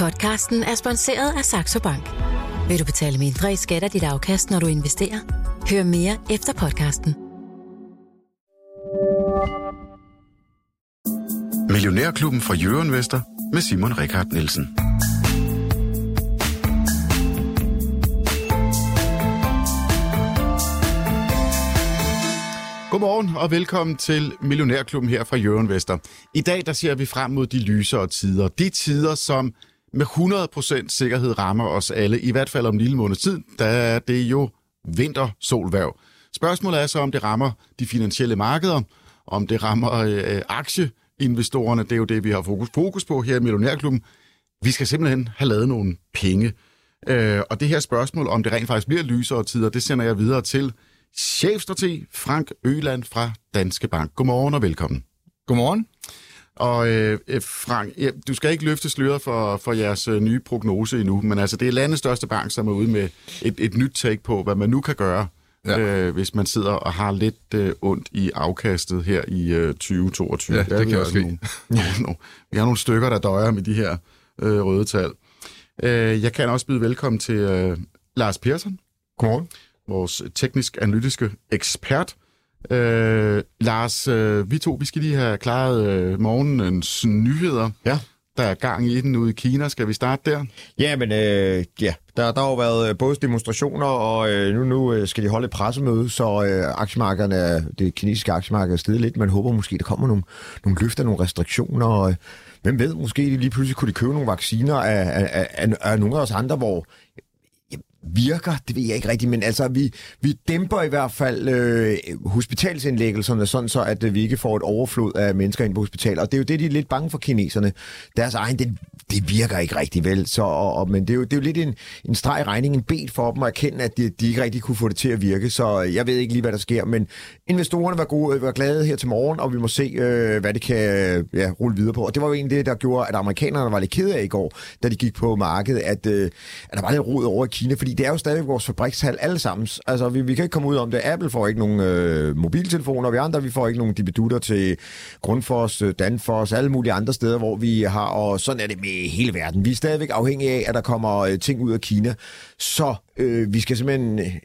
Podcasten er sponsoreret af Saxo Bank. Vil du betale mindre i skat af dit afkast, når du investerer? Hør mere efter podcasten. Millionærklubben fra Jørgen Vester med Simon Rikard Nielsen. Godmorgen og velkommen til Millionærklubben her fra Jørgen Vester. I dag der ser vi frem mod de lysere tider. De tider, som med 100% sikkerhed rammer os alle, i hvert fald om en lille måneds tid, da er det jo vintersolværv. Spørgsmålet er så, om det rammer de finansielle markeder, om det rammer øh, aktieinvestorerne. Det er jo det, vi har fokus, fokus på her i Millionærklubben. Vi skal simpelthen have lavet nogle penge. Øh, og det her spørgsmål, om det rent faktisk bliver lysere tider, det sender jeg videre til chefstrateg Frank Øland fra Danske Bank. Godmorgen og velkommen. Godmorgen. Og øh, Frank, ja, du skal ikke løfte sløret for, for jeres øh, nye prognose endnu, men altså det er landets største bank, som er ude med et, et nyt take på, hvad man nu kan gøre, ja. øh, hvis man sidder og har lidt øh, ondt i afkastet her i øh, 2022. Ja, det, det kan også ske. Nogle, vi har nogle stykker, der døjer med de her øh, røde tal. Øh, jeg kan også byde velkommen til øh, Lars Persson. Godmorgen. Vores teknisk-analytiske ekspert. Øh, Lars, øh, vi to, vi skal lige have klaret øh, morgenens nyheder. Ja. Der er gang i den ude i Kina. Skal vi starte der? Ja, men øh, ja, der, der har jo været øh, både demonstrationer, og øh, nu, nu øh, skal de holde et pressemøde, så øh, aktiemarkederne, det kinesiske aktiemarked er stedet lidt. Man håber måske, der kommer nogle, nogle løfter, nogle restriktioner, og øh, hvem ved, måske lige pludselig kunne de købe nogle vacciner af, af, af, af, af nogle af os andre, hvor virker, det ved jeg ikke rigtigt, men altså vi, vi dæmper i hvert fald øh, hospitalsindlæggelserne, sådan så at øh, vi ikke får et overflod af mennesker ind på hospitaler. Og det er jo det, de er lidt bange for kineserne. Deres egen, det, det virker ikke rigtig vel. Så, og, og, men det er, jo, det er jo lidt en, en streg i regningen, en bed for dem at erkende, at de, de ikke rigtig kunne få det til at virke. Så øh, jeg ved ikke lige, hvad der sker, men investorerne var, gode, øh, var glade her til morgen, og vi må se, øh, hvad det kan ja, rulle videre på. Og det var jo egentlig det, der gjorde, at amerikanerne var lidt kede af i går, da de gik på markedet, at, øh, at der var lidt rod over i Kina, fordi det er jo stadig vores fabrikshal alle sammen. Altså, vi, vi kan ikke komme ud om det. Apple får ikke nogen øh, mobiltelefoner, vi andre vi får ikke nogen dibedutter til Grundfos, øh, Danfoss, alle mulige andre steder, hvor vi har, og sådan er det med hele verden. Vi er stadigvæk afhængige af, at der kommer øh, ting ud af Kina, så øh, vi skal simpelthen øh,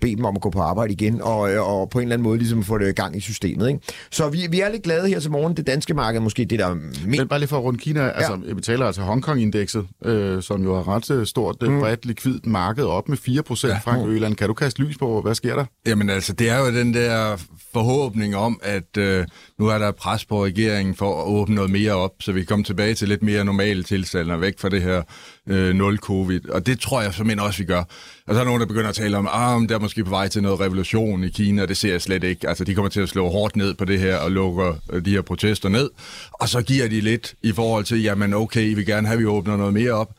bede dem om at gå på arbejde igen, og, øh, og på en eller anden måde ligesom få det gang i systemet. Ikke? Så vi, vi er lidt glade her til morgen. Det danske marked måske det, der er Men bare lige for at runde Kina, ja. altså, vi taler altså Hongkong-indekset, øh, som jo er ret øh, stort, det mm. bredt likvidt marked op med 4 procent. Ja. Frank Øland, kan du kaste lys på, hvad sker der? Jamen altså, det er jo den der forhåbning om, at øh, nu er der pres på regeringen for at åbne noget mere op, så vi kan komme tilbage til lidt mere normale tilstande og væk fra det her øh, nul-covid. Og det tror jeg simpelthen også, vi gør. Og så er nogen, der begynder at tale om, ah, at der er måske på vej til noget revolution i Kina, og det ser jeg slet ikke. Altså, de kommer til at slå hårdt ned på det her og lukker øh, de her protester ned. Og så giver de lidt i forhold til, jamen okay, I vil gerne have, at vi åbner noget mere op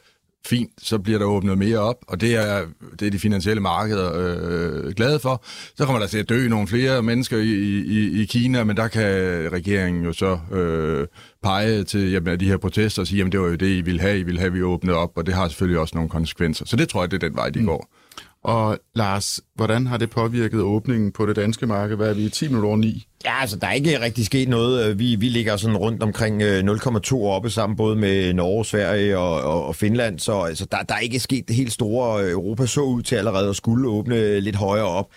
fint, så bliver der åbnet mere op, og det er, det er de finansielle markeder øh, glade for. Så kommer der til at dø nogle flere mennesker i, i, i Kina, men der kan regeringen jo så øh, pege til jamen, de her protester og sige, jamen det var jo det, I ville have, I ville have, vi åbnet op, og det har selvfølgelig også nogle konsekvenser. Så det tror jeg, det er den vej, de mm. går. Og Lars, hvordan har det påvirket åbningen på det danske marked? Hvad er vi i 10 minutter over 9? Ja, altså der er ikke rigtig sket noget. Øh, vi, vi ligger sådan rundt omkring øh, 0,2 oppe sammen, både med Norge, Sverige og, og, og Finland, så altså, der, der er ikke sket det helt store. Øh, Europa så ud til allerede at skulle åbne lidt højere op.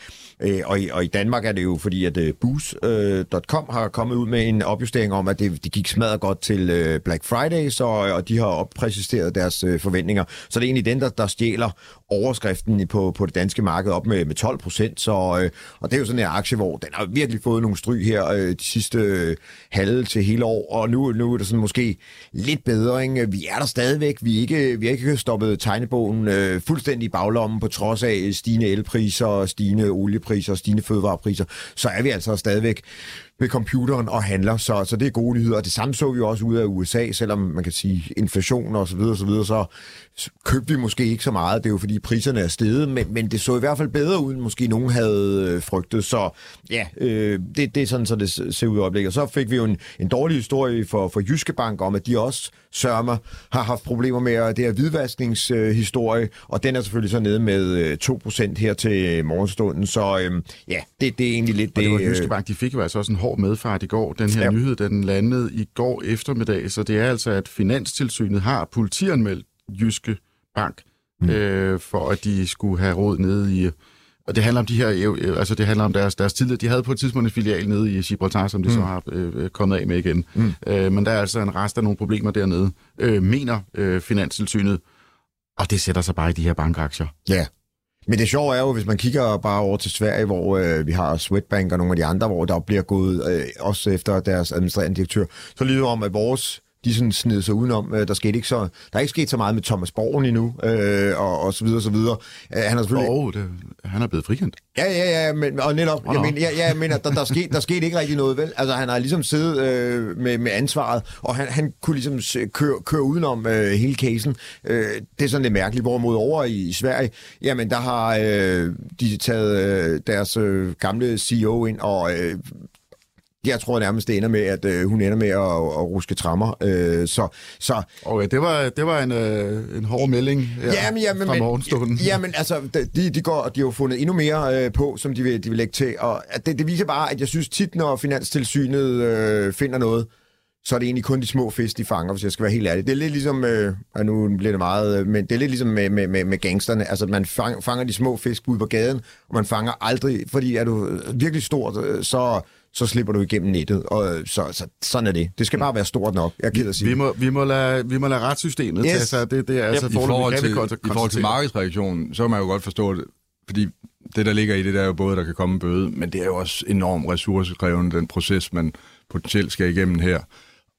Øh, og, i, og i Danmark er det jo fordi, at uh, øh, Boost.com øh, uh, har kommet ud med en opjustering om, at det, det gik smadret godt til uh, Black Friday, så, øh, og de har oppræciseret deres uh, forventninger. Så det er egentlig den, der, der stjæler overskriften på, på det danske marked op med, med 12 procent. Så, uh, og det er jo sådan en aktie, hvor den har virkelig fået nogle stryg her uh, de sidste uh, halve til hele år, og nu, nu er det sådan måske lidt bedre. Ikke? Vi er der stadigvæk. Vi er ikke, vi er ikke stoppet tegnebogen uh, fuldstændig i baglommen på trods af stigende elpriser, stigende oliepriser fødevarepriser og stigende fødevarepriser, så er vi altså stadigvæk ved computeren og handler, så, så det er gode nyheder. Og det samme så vi også ud af USA, selvom man kan sige inflation og så videre, så videre, så købte vi måske ikke så meget. Det er jo fordi priserne er steget, men, men det så i hvert fald bedre ud, end måske nogen havde øh, frygtet. Så ja, øh, det, det er sådan, så det ser ud i øjeblikket. Og så fik vi jo en, en dårlig historie for, for Jyske Bank om, at de også sørmer har haft problemer med det her hvidvaskningshistorie, og den er selvfølgelig så nede med 2% her til morgenstunden. Så øh, ja, det, det er egentlig lidt og det... det var Jyske Bank, de fik jo altså også en hård medfart i går. Den her Ja. nyhed, den landede i går eftermiddag, så det er altså, at Finanstilsynet har politianmeldt Jyske Bank, mm. øh, for at de skulle have råd nede i... Og det handler om de her, øh, altså det handler om deres, deres tidligere, de havde på et tidspunkt en filial nede i Gibraltar, som de mm. så har øh, kommet af med igen. Mm. Øh, men der er altså en rest af nogle problemer dernede, øh, mener øh, Finanstilsynet, og det sætter sig bare i de her bankaktier. Ja. Men det sjove er jo, hvis man kigger bare over til Sverige, hvor øh, vi har Swedbank og nogle af de andre, hvor der bliver gået øh, også efter deres administrerende direktør, så lyder om, at vores de sådan sned sig udenom. Øh, Der, skete ikke så, der er ikke sket så meget med Thomas Borgen endnu, øh, og, og så videre, og så videre. Øh, han har selvfølgelig... Oh, det, han er blevet frikendt. Ja, ja, ja, men, og netop, Nå, jeg mener, ja, ja, jeg mener der, der, skete, der skete ikke rigtig noget, vel? Altså, han har ligesom siddet øh, med, med ansvaret, og han, han kunne ligesom køre, køre udenom øh, hele casen. Øh, det er sådan lidt mærkeligt. Hvorimod over i, i Sverige, jamen, der har øh, de taget øh, deres øh, gamle CEO ind, og øh, jeg tror nærmest, det ender med, at øh, hun ender med at, at ruske trammer. Øh, så, så Okay, det var, det var en, øh, en hård melding ja, Jamen, jamen, fra morgenstunden. Jamen, altså, de, de, går, de har jo fundet endnu mere øh, på, som de vil, de vil lægge til. Og det, det viser bare, at jeg synes tit, når Finanstilsynet øh, finder noget, så er det egentlig kun de små fisk, de fanger, hvis jeg skal være helt ærlig. Det er lidt ligesom, øh, og nu bliver det meget, øh, men det er lidt ligesom med, med, med, med gangsterne. Altså, man fang, fanger de små fisk ude på gaden, og man fanger aldrig, fordi er du virkelig stort, øh, så, så slipper du igennem nettet. Og, øh, så, så, sådan er det. Det skal bare være stort nok. Jeg er at sige. Vi må, vi må, lade, vi må lade retssystemet Yes. tage sig det. Det er altså I forhold, til, I forhold til markedsreaktionen, så kan man jo godt forstå det, fordi det, der ligger i det, der er jo både, der kan komme en bøde, men det er jo også enormt ressourcekrævende, den proces, man potentielt skal igennem her.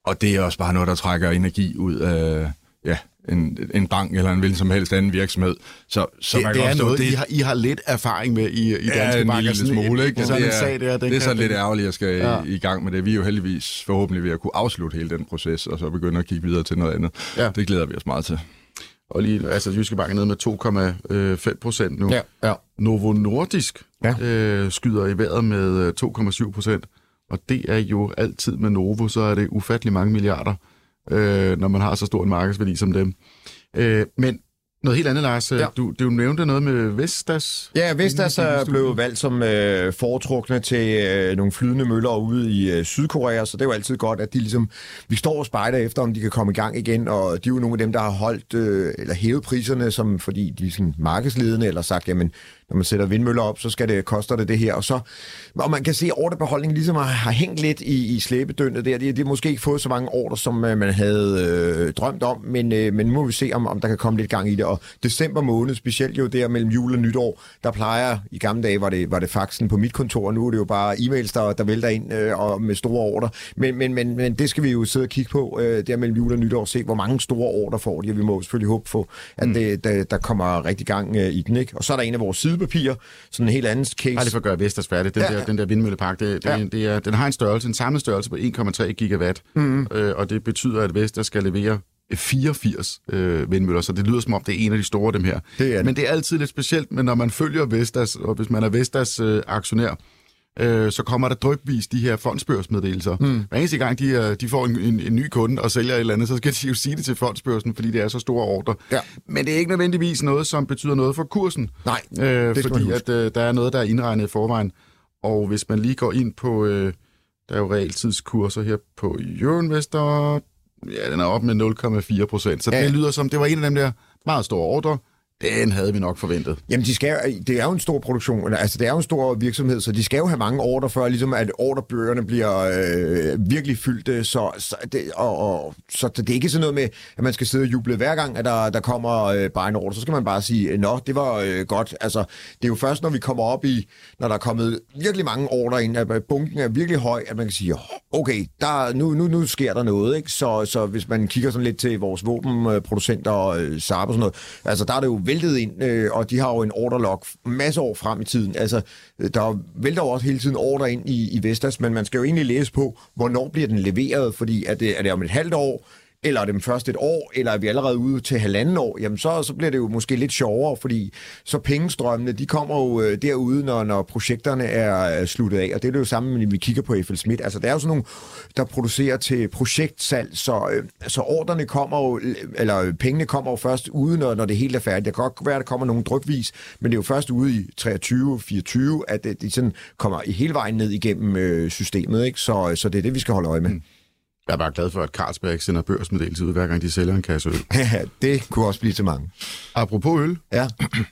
Og det er også bare noget, der trækker energi ud af ja, en, en bank eller en hvilken som helst anden virksomhed. Så, så Det, man det er noget, det, I har, I har lidt erfaring med i, i Danske Ja, en Bank. lille smule, ikke? Sådan det er, sag der, den det er sådan lidt ærgerligt, at jeg skal Ja. i, i gang med det. Vi er jo heldigvis forhåbentlig ved at kunne afslutte hele den proces, og så begynde at kigge videre til noget andet. Ja. Det glæder vi os meget til. Og lige, altså Jyske Bank er nede med 2,5 procent nu. Ja, ja. Novo Nordisk Ja. øh, skyder i vejret med øh, 2,7 procent. Og det er jo altid med Novo, så er det ufattelig mange milliarder, øh, når man har så stor en markedsværdi som dem. Øh, men noget helt andet, Lars. Ja. Ja. Du, du nævnte noget med Vestas. Ja, Vestas er blevet valgt som øh, foretrukne til øh, nogle flydende møller ude i øh, Sydkorea, så det er jo altid godt, at de ligesom, vi står og spejder efter, om de kan komme i gang igen, og de er jo nogle af dem, der har holdt, øh, eller hævet priserne, som, fordi de er sådan markedsledende, eller sagt, jamen, når man sætter vindmøller op, så skal det, koster det det her, og så, og man kan se, at ordrebeholdningen ligesom har, har hængt lidt i, i slæbedønnet der, de, de har måske ikke fået så mange ordre, som øh, man havde øh, drømt om, men, øh, men nu må vi se, om, om der kan komme lidt gang i det, og december måned, specielt jo der mellem jul og nytår, der plejer, i gamle dage var det, var det faxen på mit kontor, og nu er det jo bare e-mails, der, der vælter ind øh, og med store ordre, men, men, men, men det skal vi jo sidde og kigge på, øh, der mellem jul og nytår, se hvor mange store ordre får de, og vi må selvfølgelig håbe på, at mm. det, der, der kommer rigtig gang øh, i den, ikke? Og så er der en af vores sidepapirer, sådan en helt anden case. Bare lige for at gøre Vestas færdig. Den, Ja, ja, der, den der vindmøllepark, det, det, Ja. det er, den har en størrelse, en samlet størrelse på 1,3 gigawatt. Mm. Øh, og det betyder, at Vestas skal levere 84 øh, vindmøller, så det lyder som om, det er en af de store dem her. Det er det. Men det er altid lidt specielt, men når man følger Vestas, og hvis man er Vestas øh, aktionær, øh, så kommer der drøbvis de her fondsbørsmeddelelser. Mm. Hver eneste gang, de, øh, de får en, en, en ny kunde og sælger et eller andet, så skal de jo sige det til fondsbørsen, fordi det er så store ordre. Ja. Men det er ikke nødvendigvis noget, som betyder noget for kursen. Nej, øh, det fordi at øh, der er noget, der er indregnet i forvejen. Og hvis man lige går ind på, øh, der er jo realtidskurser her på Euroinvestor, ja, den er op med 0,4 procent. Så ja. det lyder som, det var en af dem der meget store ordre. Den havde vi nok forventet. Jamen, de skal, det er jo en stor produktion, eller, altså det er jo en stor virksomhed, så de skal jo have mange ordre før, ligesom at ordrebøgerne bliver øh, virkelig fyldte, så, så, det, og, og, så det er ikke sådan noget med, at man skal sidde og juble hver gang, at der, der kommer øh, bare en ordre, så skal man bare sige, nå, det var øh, godt. Altså, det er jo først, når vi kommer op i, når der er kommet virkelig mange ordre ind, at bunken er virkelig høj, at man kan sige, okay, der, nu, nu, nu sker der noget, ikke? Så, så hvis man kigger sådan lidt til vores våbenproducenter øh, Saab og sådan noget, altså der er det jo væltet ind, øh, og de har jo en orderlog masse år frem i tiden. Altså, øh, der vælter jo også hele tiden ordre ind i, i Vestas, men man skal jo egentlig læse på, hvornår bliver den leveret, fordi er det, øh, er det om et halvt år, eller dem det først et år, eller er vi allerede ude til halvanden år, jamen så, så bliver det jo måske lidt sjovere, fordi så pengestrømmene, de kommer jo øh, derude, når, når projekterne er øh, sluttet af, og det er det jo samme, når vi kigger på Eiffel Schmidt. Altså, der er jo sådan nogle, der producerer til projektsalg, så, øh, så ordrene kommer jo, eller pengene kommer jo først ude, når, når det hele er færdigt. Det kan godt være, at der kommer nogle drykvis, men det er jo først ude i 23, 24, at det, det sådan kommer i hele vejen ned igennem øh, systemet, ikke? Så, så det er det, vi skal holde øje med. Mm. Jeg er bare glad for, at Carlsberg sender børsmeddelelse ud, hver gang de sælger en kasse øl. Ja, det kunne også blive til mange. Apropos øl. Ja.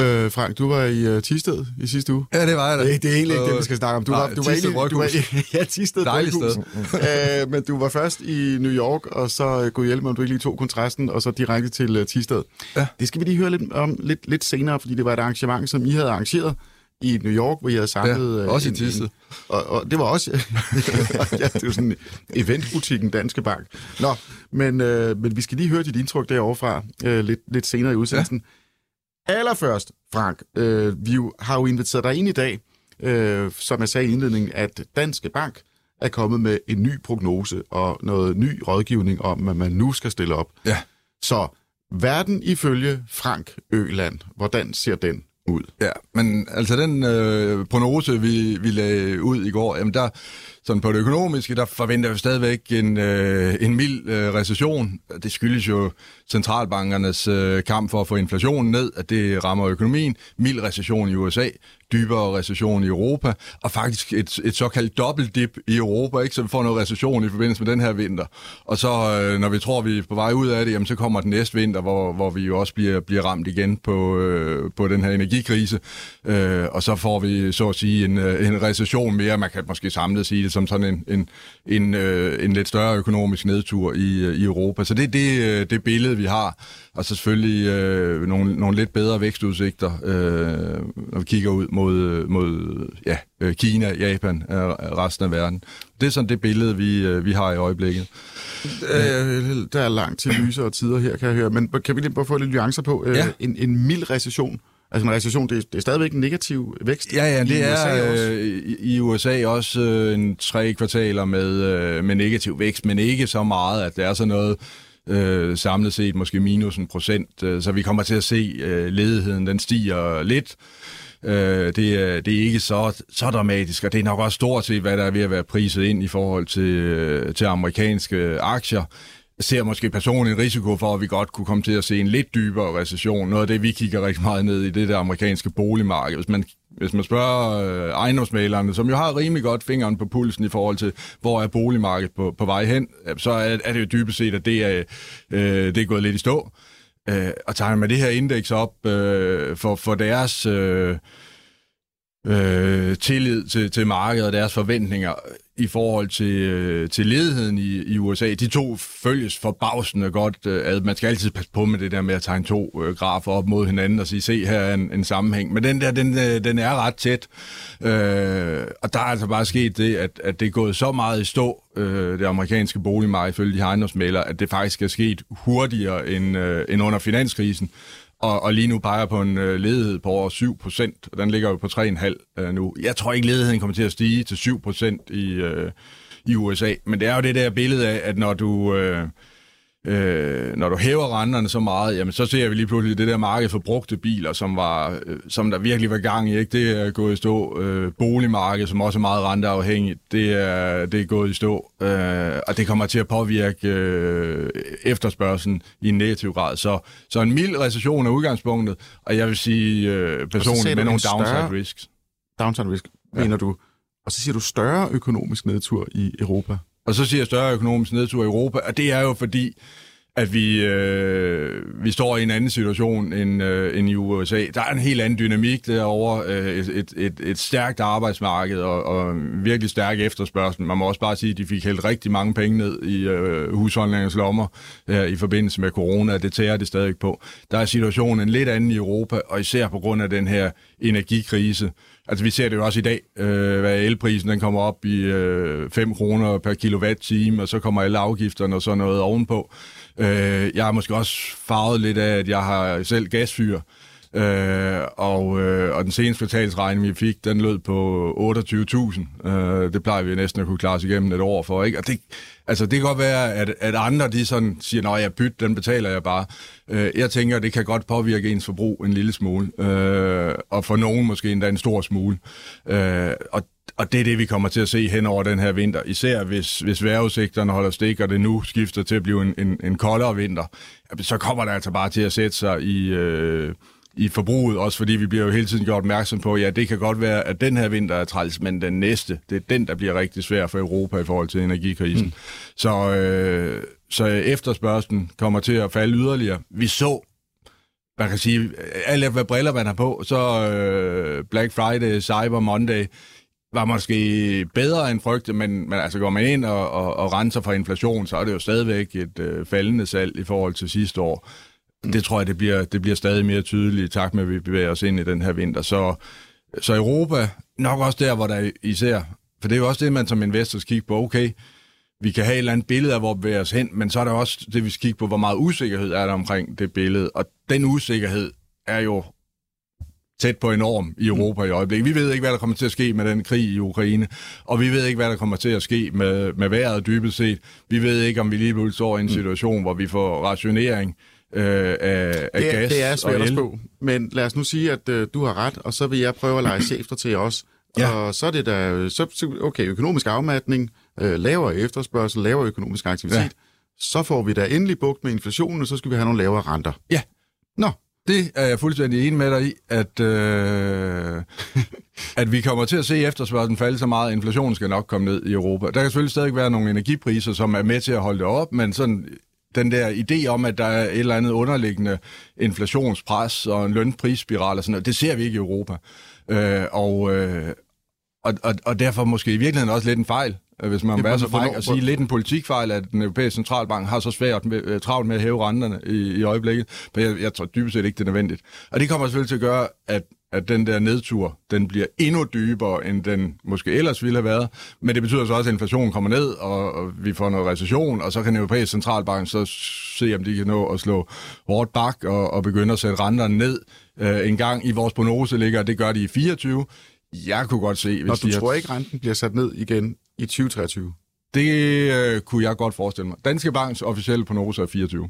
Øh, Frank, du var i uh, Tisted i sidste uge. Ja, det var jeg da. Det, det er egentlig ikke det, vi skal snakke om. Du Nej, var, du Thisted var, egentlig, du var ja, Tisted Dejligt Bryghus. øh, men du var først i New York, og så uh, kunne hjælpe mig, om du ikke lige tog kontrasten, og så direkte til uh, Tisted. Ja. Det skal vi lige høre lidt om lidt, lidt senere, fordi det var et arrangement, som I havde arrangeret i New York, hvor I havde samlet... Ja, øh, også i en- Thisted. en- Og, og det var også... ja, det jo sådan eventbutikken Danske Bank. Nå, men, øh, men vi skal lige høre dit indtryk derovre fra øh, lidt, lidt senere i udsendelsen. Ja. Allerførst, Frank, øh, vi jo, har jo inviteret dig ind i dag, øh, som jeg sagde i indledningen, at Danske Bank er kommet med en ny prognose og noget ny rådgivning om, at man nu skal stille op. Ja. Så verden ifølge Frank Øland, hvordan ser den ud? Ja, men altså den øh, prognose, vi, vi lagde ud i går, jamen der, sådan på det økonomiske, der forventer vi stadigvæk en, øh, en mild øh, recession. Det skyldes jo centralbankernes øh, kamp for at få inflationen ned, at det rammer økonomien. Mild recession i USA, dybere recession i Europa, og faktisk et, et såkaldt dobbeltdip i Europa, ikke? så vi får noget recession i forbindelse med den her vinter. Og så, øh, når vi tror, vi er på vej ud af det, jamen, så kommer den næste vinter, hvor, hvor vi jo også bliver, bliver ramt igen på, øh, på den her energikrise. Øh, og så får vi, så at sige, en, øh, en recession mere. Man kan måske samlet sige som sådan en, en, en, øh, en lidt større økonomisk nedtur i, øh, i Europa. Så det er det, øh, det billede, vi har. Og så selvfølgelig øh, nogle, nogle lidt bedre vækstudsigter, øh, når vi kigger ud mod, mod ja, øh, Kina, Japan og resten af verden. Det er sådan det billede, vi, øh, vi har i øjeblikket. Øh, der er langt til lysere tider her, kan jeg høre. Men kan vi lige bare få lidt nuancer på? Øh, Ja. en, en mild recession. Altså en recession, det er, det er stadigvæk en negativ vækst Ja, ja, i det USA er også. øh, i, i USA også øh, en tre kvartaler med, øh, med negativ vækst, men ikke så meget, at det er sådan noget øh, samlet set måske minus en procent. Øh, så vi kommer til at se øh, ledigheden, den stiger lidt. Øh, det, er, det er ikke så, så dramatisk, og det er nok også stort set, hvad der er ved at være priset ind i forhold til, øh, til amerikanske aktier. Ser måske personligt en risiko for, at vi godt kunne komme til at se en lidt dybere recession. Noget af det, vi kigger rigtig meget ned i, det der amerikanske boligmarked. Hvis man, hvis man spørger øh, ejendomsmalerne, som jo har rimelig godt fingeren på pulsen i forhold til, hvor er boligmarkedet på, på vej hen, øh, så er, er det jo dybest set, at det er, øh, det er gået lidt i stå. Øh, og tager man det her indeks op øh, for, for deres... Øh, øh, tillid til, til markedet og deres forventninger i forhold til, øh, til ledigheden i, i USA. De to følges forbavsende godt. Øh, at man skal altid passe på med det der med at tegne to øh, grafer op mod hinanden og sige, se her er en, en sammenhæng. Men den der, den, øh, den er ret tæt. Øh, og der er altså bare sket det, at, at det er gået så meget i stå, øh, det amerikanske boligmarked, ifølge de her at det faktisk er sket hurtigere end, øh, end under finanskrisen. Og, og lige nu peger på en øh, ledighed på over 7 procent, og den ligger jo på 3,5 øh, nu. Jeg tror ikke, ledigheden kommer til at stige til 7 procent i, øh, i USA, men det er jo det der billede af, at når du... Øh, Øh, når du hæver renterne så meget, jamen så ser vi lige pludselig det der marked for brugte biler, som, var, øh, som der virkelig var gang i. Ikke? Det er gået i stå. Øh, boligmarkedet, som også er meget renteafhængigt, det er, det er gået i stå. Øh, og det kommer til at påvirke øh, efterspørgselen i en negativ grad. Så, så en mild recession er udgangspunktet, og jeg vil sige øh, personligt med nogle downside risks. Downside risk, ja. mener du. Og så siger du større økonomisk nedtur i Europa. Og så siger jeg større økonomisk nedtur i Europa, og det er jo fordi, at vi, øh, vi står i en anden situation end, øh, end i USA. Der er en helt anden dynamik derovre, øh, et, et, et, stærkt arbejdsmarked og, og virkelig stærk efterspørgsel. Man må også bare sige, at de fik helt rigtig mange penge ned i øh, husholdningens lommer øh, i forbindelse med corona, det tager det stadig på. Der er situationen lidt anden i Europa, og især på grund af den her energikrise. Altså vi ser det jo også i dag, øh, hvad elprisen den kommer op i øh, 5 kroner per kilowatt-time, og så kommer alle afgifterne og sådan noget ovenpå. Øh, jeg har måske også farvet lidt af, at jeg har selv gasfyr, Øh, og, øh, og den seneste kvartalsregning, vi fik, den lød på 28.000. Øh, det plejer vi næsten at kunne klare os igennem et år for. Ikke? Og det, altså, det kan godt være, at, at andre de sådan siger, nej, jeg byt, den betaler jeg bare. Øh, jeg tænker, det kan godt påvirke ens forbrug en lille smule. Øh, og for nogen måske endda en stor smule. Øh, og og det er det, vi kommer til at se hen over den her vinter. Især hvis, hvis vejrudsigterne holder stik, og det nu skifter til at blive en, en, en koldere vinter, så kommer det altså bare til at sætte sig i, øh, i forbruget, også fordi vi bliver jo hele tiden gjort opmærksom på, ja, det kan godt være, at den her vinter er træls, men den næste, det er den, der bliver rigtig svær for Europa i forhold til energikrisen. Mm. Så, øh, så efterspørgselen kommer til at falde yderligere. Vi så man kan sige, alt efter hvad briller man har på, så øh, Black Friday, Cyber Monday, var måske bedre end frygtet, men, men altså går man ind og, og, og renser for inflation, så er det jo stadigvæk et øh, faldende salg i forhold til sidste år. Mm. Det tror jeg, det bliver, det bliver stadig mere tydeligt tak med, at vi bevæger os ind i den her vinter. Så, så Europa, nok også der, hvor der især, for det er jo også det, man som investor skal kigge på, okay, vi kan have et eller andet billede af, hvor vi bevæger os hen, men så er der også det, vi skal kigge på, hvor meget usikkerhed er der omkring det billede. Og den usikkerhed er jo tæt på enorm i Europa i øjeblikket. Vi ved ikke, hvad der kommer til at ske med den krig i Ukraine, og vi ved ikke, hvad der kommer til at ske med, med vejret dybest set. Vi ved ikke, om vi lige pludselig står i en situation, hvor vi får rationering øh, af, af det er, gas Det er svært at spå, men lad os nu sige, at øh, du har ret, og så vil jeg prøve at lege chef til os. Ja. Og så er det da, så, okay, økonomisk afmatning, øh, lavere efterspørgsel, lavere økonomisk aktivitet, ja. så får vi da endelig bugt med inflationen, og så skal vi have nogle lavere renter. Ja. Nå, Det er jeg fuldstændig enig med dig i, at, øh, at vi kommer til at se efterspørgselen falde så meget, at inflationen skal nok komme ned i Europa. Der kan selvfølgelig stadig være nogle energipriser, som er med til at holde det op, men sådan den der idé om, at der er et eller andet underliggende inflationspres og en lønprisspiral og sådan noget, det ser vi ikke i Europa. Øh, og, øh, og, og, og derfor måske i virkeligheden også lidt en fejl, øh, hvis man vil så fræk at sige lidt en politikfejl, at den europæiske centralbank har så svært med, øh, travlt med at hæve renterne i, i øjeblikket. Men jeg, jeg tror dybest set ikke, det er nødvendigt. Og det kommer selvfølgelig til at gøre, at, at den der nedtur, den bliver endnu dybere, end den måske ellers ville have været. Men det betyder så også, at inflationen kommer ned, og, og vi får noget recession, og så kan den europæiske centralbank så se, om de kan nå at slå hårdt bak og, og begynde at sætte renterne ned. Øh, en gang i vores prognose ligger, det gør de i 24. Jeg kunne godt se, hvis og du de har- tror ikke, renten bliver sat ned igen i 2023? det øh, kunne jeg godt forestille mig. Danske Banks officielle prognose er 24.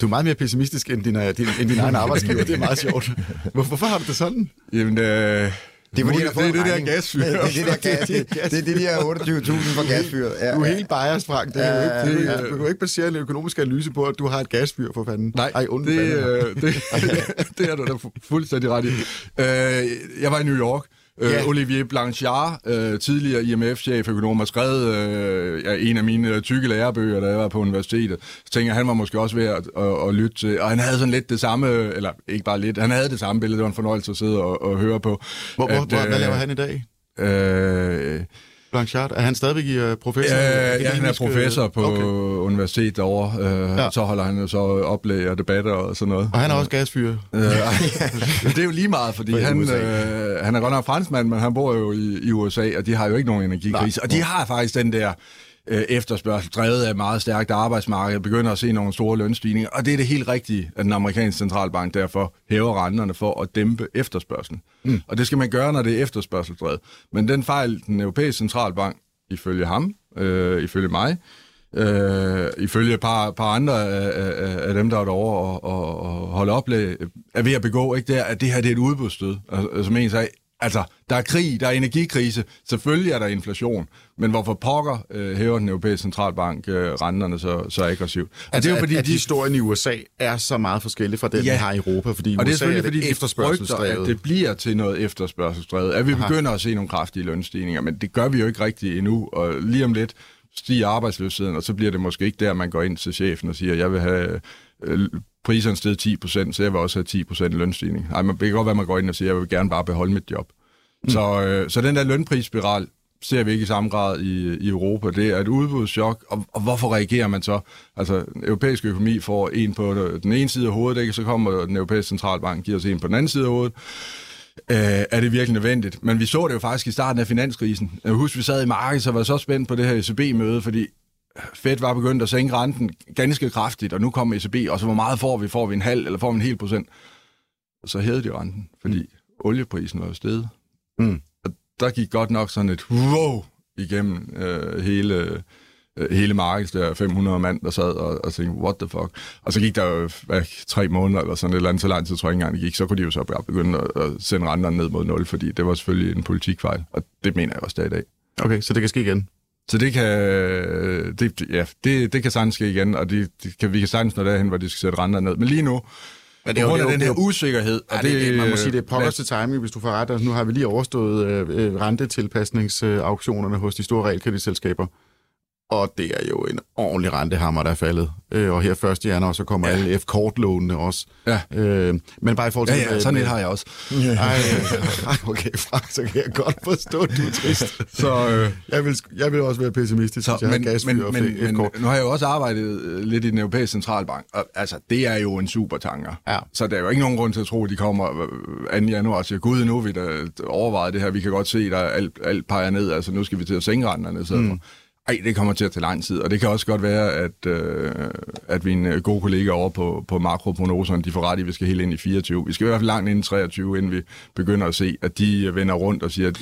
Du er meget mere pessimistisk end din, øh, din, end din egen arbejdsgiver. Det er meget sjovt. Hvor, hvorfor har du det sådan? Jamen, øh, Det er fordi, det, er en det der gasfyr. Det er det der gas. Det, det er de der 28.000 for gasfyret. Ja, Du er ja. helt biased, Frank. Det er jo Ja, ikke, ja, du, kan jo ikke basere en økonomisk analyse på, at du har et gasfyr for fanden. Nej, Ej, det, øh, det, det er du da fu- fuldstændig ret i. Øh, jeg var i New York. Øh, Ja. Olivier Blanchard, øh, tidligere IMF-cheføkonom, har skrevet øh, ja, en af mine øh, tykke lærebøger, da jeg var på universitetet. Så tænker jeg, han var måske også ved at, at, at lytte til. Og han havde sådan lidt det samme, eller ikke bare lidt, han havde det samme billede. Det var en fornøjelse at sidde og, og høre på. Hvor, at, hvor, hvad øh, laver han i dag? Øh, Blanchard? Er han stadigvæk i uh, professor? Ja, ja, han er øh, professor på Okay. okay. universitet derovre. Øh, Ja. Så holder han jo så oplæg og debatter og sådan noget. Og han er også gasfyr. Øh, det er jo lige meget, fordi han, øh, han er godt nok franskmand, men han bor jo i, i USA, og de har jo ikke nogen energikrise. Nej. Og de har faktisk den der øh, efterspørgsel, drevet af et meget stærkt arbejdsmarked, begynder at se nogle store lønstigninger. Og det er det helt rigtige, at den amerikanske centralbank derfor hæver renterne for at dæmpe efterspørgselen. Mm. Og det skal man gøre, når det er efterspørgselsdrevet. Men den fejl, den europæiske centralbank, ifølge ham, øh, ifølge mig, Øh, ifølge et par, par andre af, af, af dem, der er derovre og, og, og holde oplæg, er ved at begå, ikke? Det er, at det her det er et udbudsstød. Altså, som en sagde, altså, der er krig, der er energikrise, selvfølgelig er der inflation, men hvorfor pokker øh, hæver den europæiske centralbank øh, renterne så, så aggressivt? Og Altså, det er jo fordi, at, at de, historien i USA er så meget forskellig fra den, Ja. vi har i Europa, fordi og det er USA selvfølgelig, er fordi det de frygter, efterspørgselsdrevet. at det bliver til noget efterspørgselsdrevet. At vi Aha. begynder at se nogle kraftige lønstigninger, men det gør vi jo ikke rigtigt endnu. Og lige om lidt stiger arbejdsløsheden, og så bliver det måske ikke der, man går ind til chefen og siger, jeg vil have øh, priserne steget 10% så jeg vil også have 10% lønstigning. Nej, man kan godt være, man går ind og siger, jeg vil gerne bare beholde mit job. Mm. Så, øh, så den der lønprisspiral ser vi ikke i samme grad i, i Europa. Det er et udbudschok, og, og hvorfor reagerer man så? Altså, den europæiske økonomi får en på den ene side af hovedet, ikke? så kommer den europæiske centralbank giver os en på den anden side af hovedet. Øh, er det virkelig nødvendigt? Men vi så det jo faktisk i starten af finanskrisen. Jeg husker, vi sad i markedet, og var så spændt på det her ECB-møde, fordi Fed var begyndt at sænke renten ganske kraftigt, og nu kommer ECB, og så hvor meget får vi? Får vi en halv, eller får vi en hel procent? og så hævede de renten, fordi mm. olieprisen var jo steget. Mm. Og der gik godt nok sådan et wow igennem øh, hele, øh, hele markedet, der 500 mand, der sad og, og tænkte, what the fuck? Og så gik der jo hvad, tre måneder eller sådan et eller andet, så lang tid tror jeg ikke engang det gik, så kunne de jo så bare begynde at, at sende renterne ned mod nul, fordi det var selvfølgelig en politikfejl, og det mener jeg også der i dag. Okay, så det kan ske igen? Så det kan, det, ja, det, det kan sagtens ske igen, og det, det kan, vi kan sagtens nå derhen, hvor de skal sætte renter ned. Men lige nu, men det er jo, det er jo, den her er usikkerhed... Ja, det, det, man må sige, det er pokkers til timing, hvis du får ret. Altså, nu har vi lige overstået øh, rentetilpasningsauktionerne hos de store realkreditselskaber. Og det er jo en ordentlig rentehammer, der er faldet. Øh, og her 1. januar, så kommer ja. alle F-kortlånene også. Ja. Øh, men bare i forhold til... Ja, ja, sådan et har jeg også. Ej, ej, okay, Frank, så kan jeg godt forstå, at du er trist. så, øh, jeg, vil, jeg vil også være pessimistisk, så, hvis jeg men, har men, men, men, nu har jeg jo også arbejdet øh, lidt i den europæiske centralbank, og altså, det er jo en supertanker. Ja. Så der er jo ikke nogen grund til at tro, at de kommer 2. Øh, januar og siger, gud, nu har vi da overvejet det her, vi kan godt se, at alt, alt peger ned, altså nu skal vi til at sænke renterne, så mm. Ej, det kommer til at tage lang tid, og det kan også godt være, at, øh, at mine gode kollegaer over på, på makroprognoserne, de får ret i, at vi skal helt ind i 24. Vi skal i hvert fald langt ind i 23, inden vi begynder at se, at de vender rundt og siger, at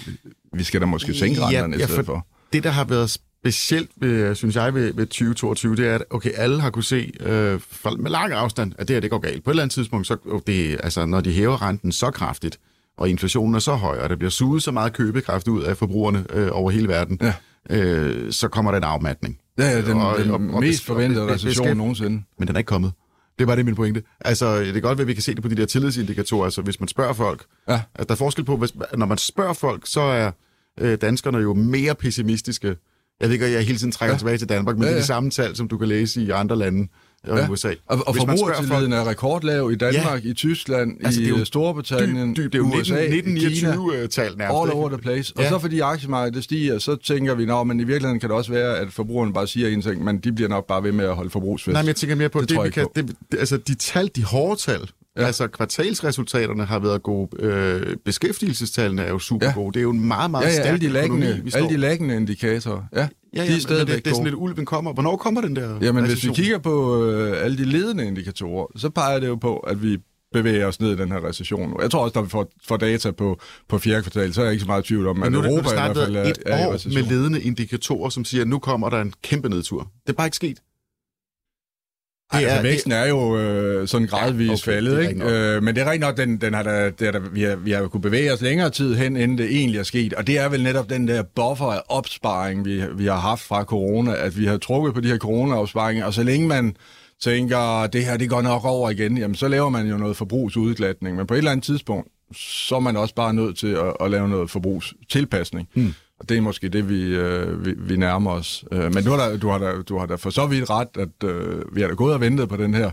vi skal da måske sænke renterne ja, i stedet for, for. Det, der har været specielt, ved, synes jeg, ved, ved 2022, det er, at okay, alle har kunne se øh, med lang afstand, at det her det går galt. På et eller andet tidspunkt, så, det, altså, når de hæver renten så kraftigt, og inflationen er så høj, og der bliver suget så meget købekraft ud af forbrugerne øh, over hele verden, ja øh, så kommer der en afmatning. Ja, ja den, og, den og, og, mest forventede recession nogensinde. Men den er ikke kommet. Det var det min pointe. Altså, det er godt at vi kan se det på de der tillidsindikatorer. Altså, hvis man spørger folk, ja. at der er forskel på, hvis, når man spørger folk, så er øh, danskerne jo mere pessimistiske. Jeg ved ikke, at jeg hele tiden trækker ja. tilbage til Danmark, men ja, ja. det er de samme tal, som du kan læse i andre lande og ja. USA. Og, og forbrugertilliden er rekordlav i Danmark, ja. i Tyskland, altså, i jo Storbritannien, dyb, dyb, det er jo USA, 1929-tal nærmest. All over the place. Ja. Og så fordi aktiemarkedet stiger, så tænker vi, men i virkeligheden kan det også være, at forbrugerne bare siger en ting, men de bliver nok bare ved med at holde forbrugsfest. Nej, men jeg tænker mere på, det, det, vi kan, det, det, altså de tal, de hårde tal, Ja. Altså, kvartalsresultaterne har været gode. Øh, beskæftigelsestallene er jo super gode. Ja. Det er jo en meget, meget ja, ja, stærk alle de læggende, økonomi, Alle de læggende indikatorer. Ja, ja, ja de er stadigvæk det, det er sådan lidt, ulven kommer. Hvornår kommer den der Jamen, hvis vi kigger på øh, alle de ledende indikatorer, så peger det jo på, at vi bevæger os ned i den her recession. Jeg tror også, når vi får, får data på, på fjerde kvartal, så er jeg ikke så meget tvivl om, at nu, Europa i hvert fald er, et er år med ledende indikatorer, som siger, at nu kommer der en kæmpe nedtur. Det er bare ikke sket. Det er, altså, væksten er jo øh, sådan gradvist ja, okay, faldet, ikke? Øh, men det er rent nok, den, den har da, det da, vi, har, vi har kunnet bevæge os længere tid hen, inden det egentlig er sket. Og det er vel netop den der buffer af opsparing, vi, vi har haft fra corona, at vi har trukket på de her corona-opsparinger, og så længe man tænker, det her det går nok over igen, jamen så laver man jo noget forbrugsudglatning. Men på et eller andet tidspunkt, så er man også bare nødt til at, at lave noget forbrugstilpasning. Hmm. Og det er måske det, vi, øh, vi, vi nærmer os. Øh, men du har, da, du, har da, du har da for så vidt ret, at øh, vi har da gået og ventet på den her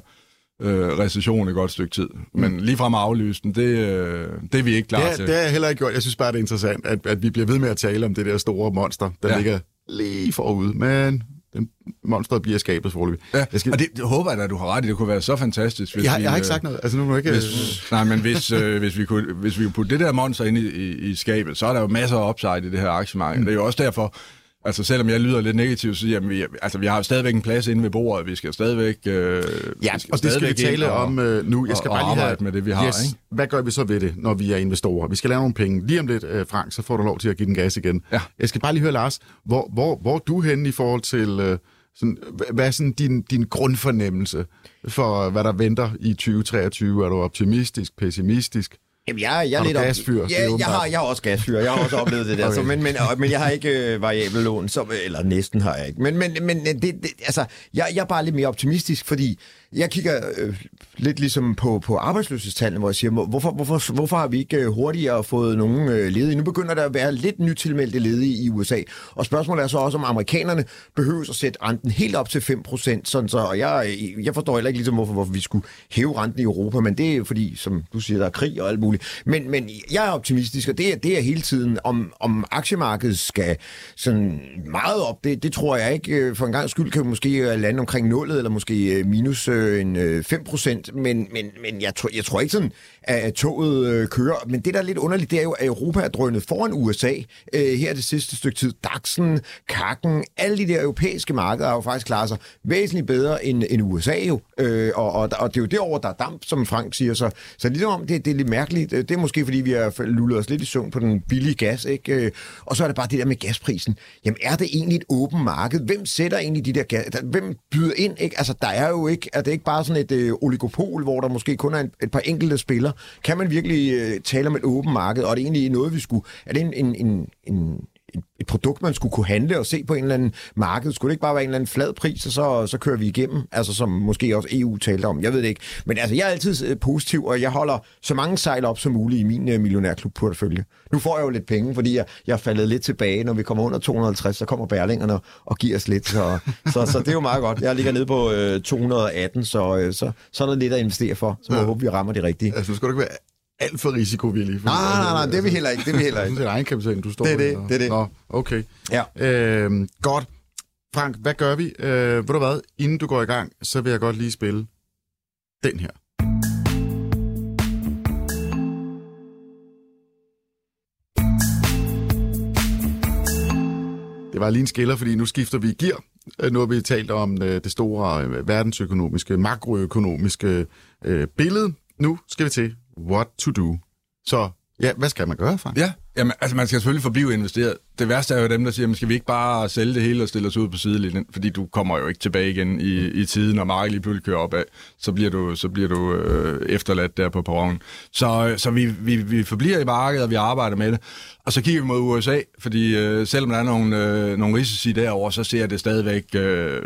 øh, recession et godt stykke tid. Men lige frem at aflyse den, det, øh, det er vi ikke klar det, til. Det har jeg heller ikke gjort. Jeg synes bare, det er interessant, at, at vi bliver ved med at tale om det der store monster, der ja. ligger lige forude. Men den monstret bliver skabet forløbig. Ja, jeg skal... og det, det håber jeg da, du har ret i. Det kunne være så fantastisk. Hvis jeg, vi, jeg har ikke sagt noget. Altså, nu må ikke... Hvis, nej, men hvis, øh, hvis, vi kunne, hvis vi kunne putte det der monster ind i, i, i skabet, så er der jo masser af upside i det her aktiemarked. Mm. Det er jo også derfor, Altså selvom jeg lyder lidt negativt, så jamen, vi, altså, vi har jo stadigvæk en plads inde ved bordet, vi skal stadigvæk øh, Ja, vi skal og det skal vi tale og, om øh, nu. Jeg skal og, bare lige have, med det, vi har. Yes, ikke? Hvad gør vi så ved det, når vi er investorer? Vi skal lave nogle penge. Lige om lidt, øh, Frank, så får du lov til at give den gas igen. Ja. Jeg skal bare lige høre, Lars, hvor, hvor, hvor er du henne i forhold til... Øh, sådan, hvad er sådan din, din grundfornemmelse for, hvad der venter i 2023? Er du optimistisk, pessimistisk? Jamen, jeg, jeg har er lidt gasfyr? Ja, jeg har, jeg har også gasfyr. Jeg har også oplevet det der. okay. så, men, men, men jeg har ikke øh, variabel lån, så, eller næsten har jeg ikke. Men, men, men det, det, altså, jeg, jeg er bare lidt mere optimistisk, fordi jeg kigger øh, lidt ligesom på, på arbejdsløshedstallene, hvor jeg siger, hvorfor, hvorfor, hvorfor har vi ikke øh, hurtigere fået nogen øh, ledige? Nu begynder der at være lidt nytilmeldte ledige i USA. Og spørgsmålet er så også, om amerikanerne behøver at sætte renten helt op til 5%. Sådan så, og jeg, øh, jeg forstår heller ikke ligesom, hvorfor, hvorfor vi skulle hæve renten i Europa, men det er fordi, som du siger, der er krig og alt muligt. Men, men jeg er optimistisk, og det er, det er hele tiden, om, om aktiemarkedet skal sådan meget op, det, det tror jeg ikke. Øh, for en gang skyld kan vi måske lande omkring nullet, eller måske minus Øh, en øh, 5 procent, men, men, men jeg, tror, jeg tror ikke sådan, at toget øh, kører. Men det, der er lidt underligt, det er jo, at Europa er drønet foran USA her det sidste stykke tid. DAX'en, Kakken, alle de der europæiske markeder har jo faktisk klaret sig væsentligt bedre end, end USA jo. Øh, og, og, og det er jo derover der er damp, som Frank siger. Så, så lige om det, det er lidt mærkeligt. Det er måske, fordi vi har lullet os lidt i søvn på den billige gas. Ikke? Og så er det bare det der med gasprisen. Jamen er det egentlig et åbent marked? Hvem sætter egentlig de der gas? Hvem byder ind? Ikke? Altså der er jo ikke, er det ikke bare sådan et øh, oligopol, hvor der måske kun er en, et par enkelte spillere? Kan man virkelig øh, tale om et åbent marked? Og er det egentlig noget, vi skulle... Er det en, en, en, en et produkt, man skulle kunne handle og se på en eller anden marked. Skulle det ikke bare være en eller anden flad pris, og så, så kører vi igennem? Altså som måske også EU talte om. Jeg ved det ikke. Men altså, jeg er altid øh, positiv, og jeg holder så mange sejl op som muligt i min uh, millionærklub-portefølje. Nu får jeg jo lidt penge, fordi jeg, jeg er faldet lidt tilbage. Når vi kommer under 250, så kommer bærlingerne og giver os lidt. Så, så, så det er jo meget godt. Jeg ligger nede på uh, 218, så, uh, så, så er der lidt at investere for. Så må ja. jeg håbe, vi rammer det rigtige. Altså, skal du ikke være alt for risikovillig. Nej, nej, nej, det er vi heller ikke. Det er vi heller ikke. det er egenkapital, du står Det er det, det er det. Nå, okay. Ja. Øhm, godt. Frank, hvad gør vi? Øh, ved du hvad, inden du går i gang, så vil jeg godt lige spille den her. Det var lige en skiller, fordi nu skifter vi gear. Nu har vi talt om øh, det store øh, verdensøkonomiske, makroøkonomiske øh, billede. Nu skal vi til what to do. Så ja, hvad skal man gøre, Frank? Ja, jamen, altså man skal selvfølgelig forblive investeret. Det værste er jo dem, der siger, man skal vi ikke bare sælge det hele og stille os ud på sidelinjen, fordi du kommer jo ikke tilbage igen i, i tiden, og markedet lige pludselig kører opad, så bliver du, så bliver du øh, efterladt der på perronen. Så, så vi, vi, vi forbliver i markedet, og vi arbejder med det. Og så kigger vi mod USA, fordi øh, selvom der er nogle, øh, nogle risici derovre, så ser det stadigvæk øh,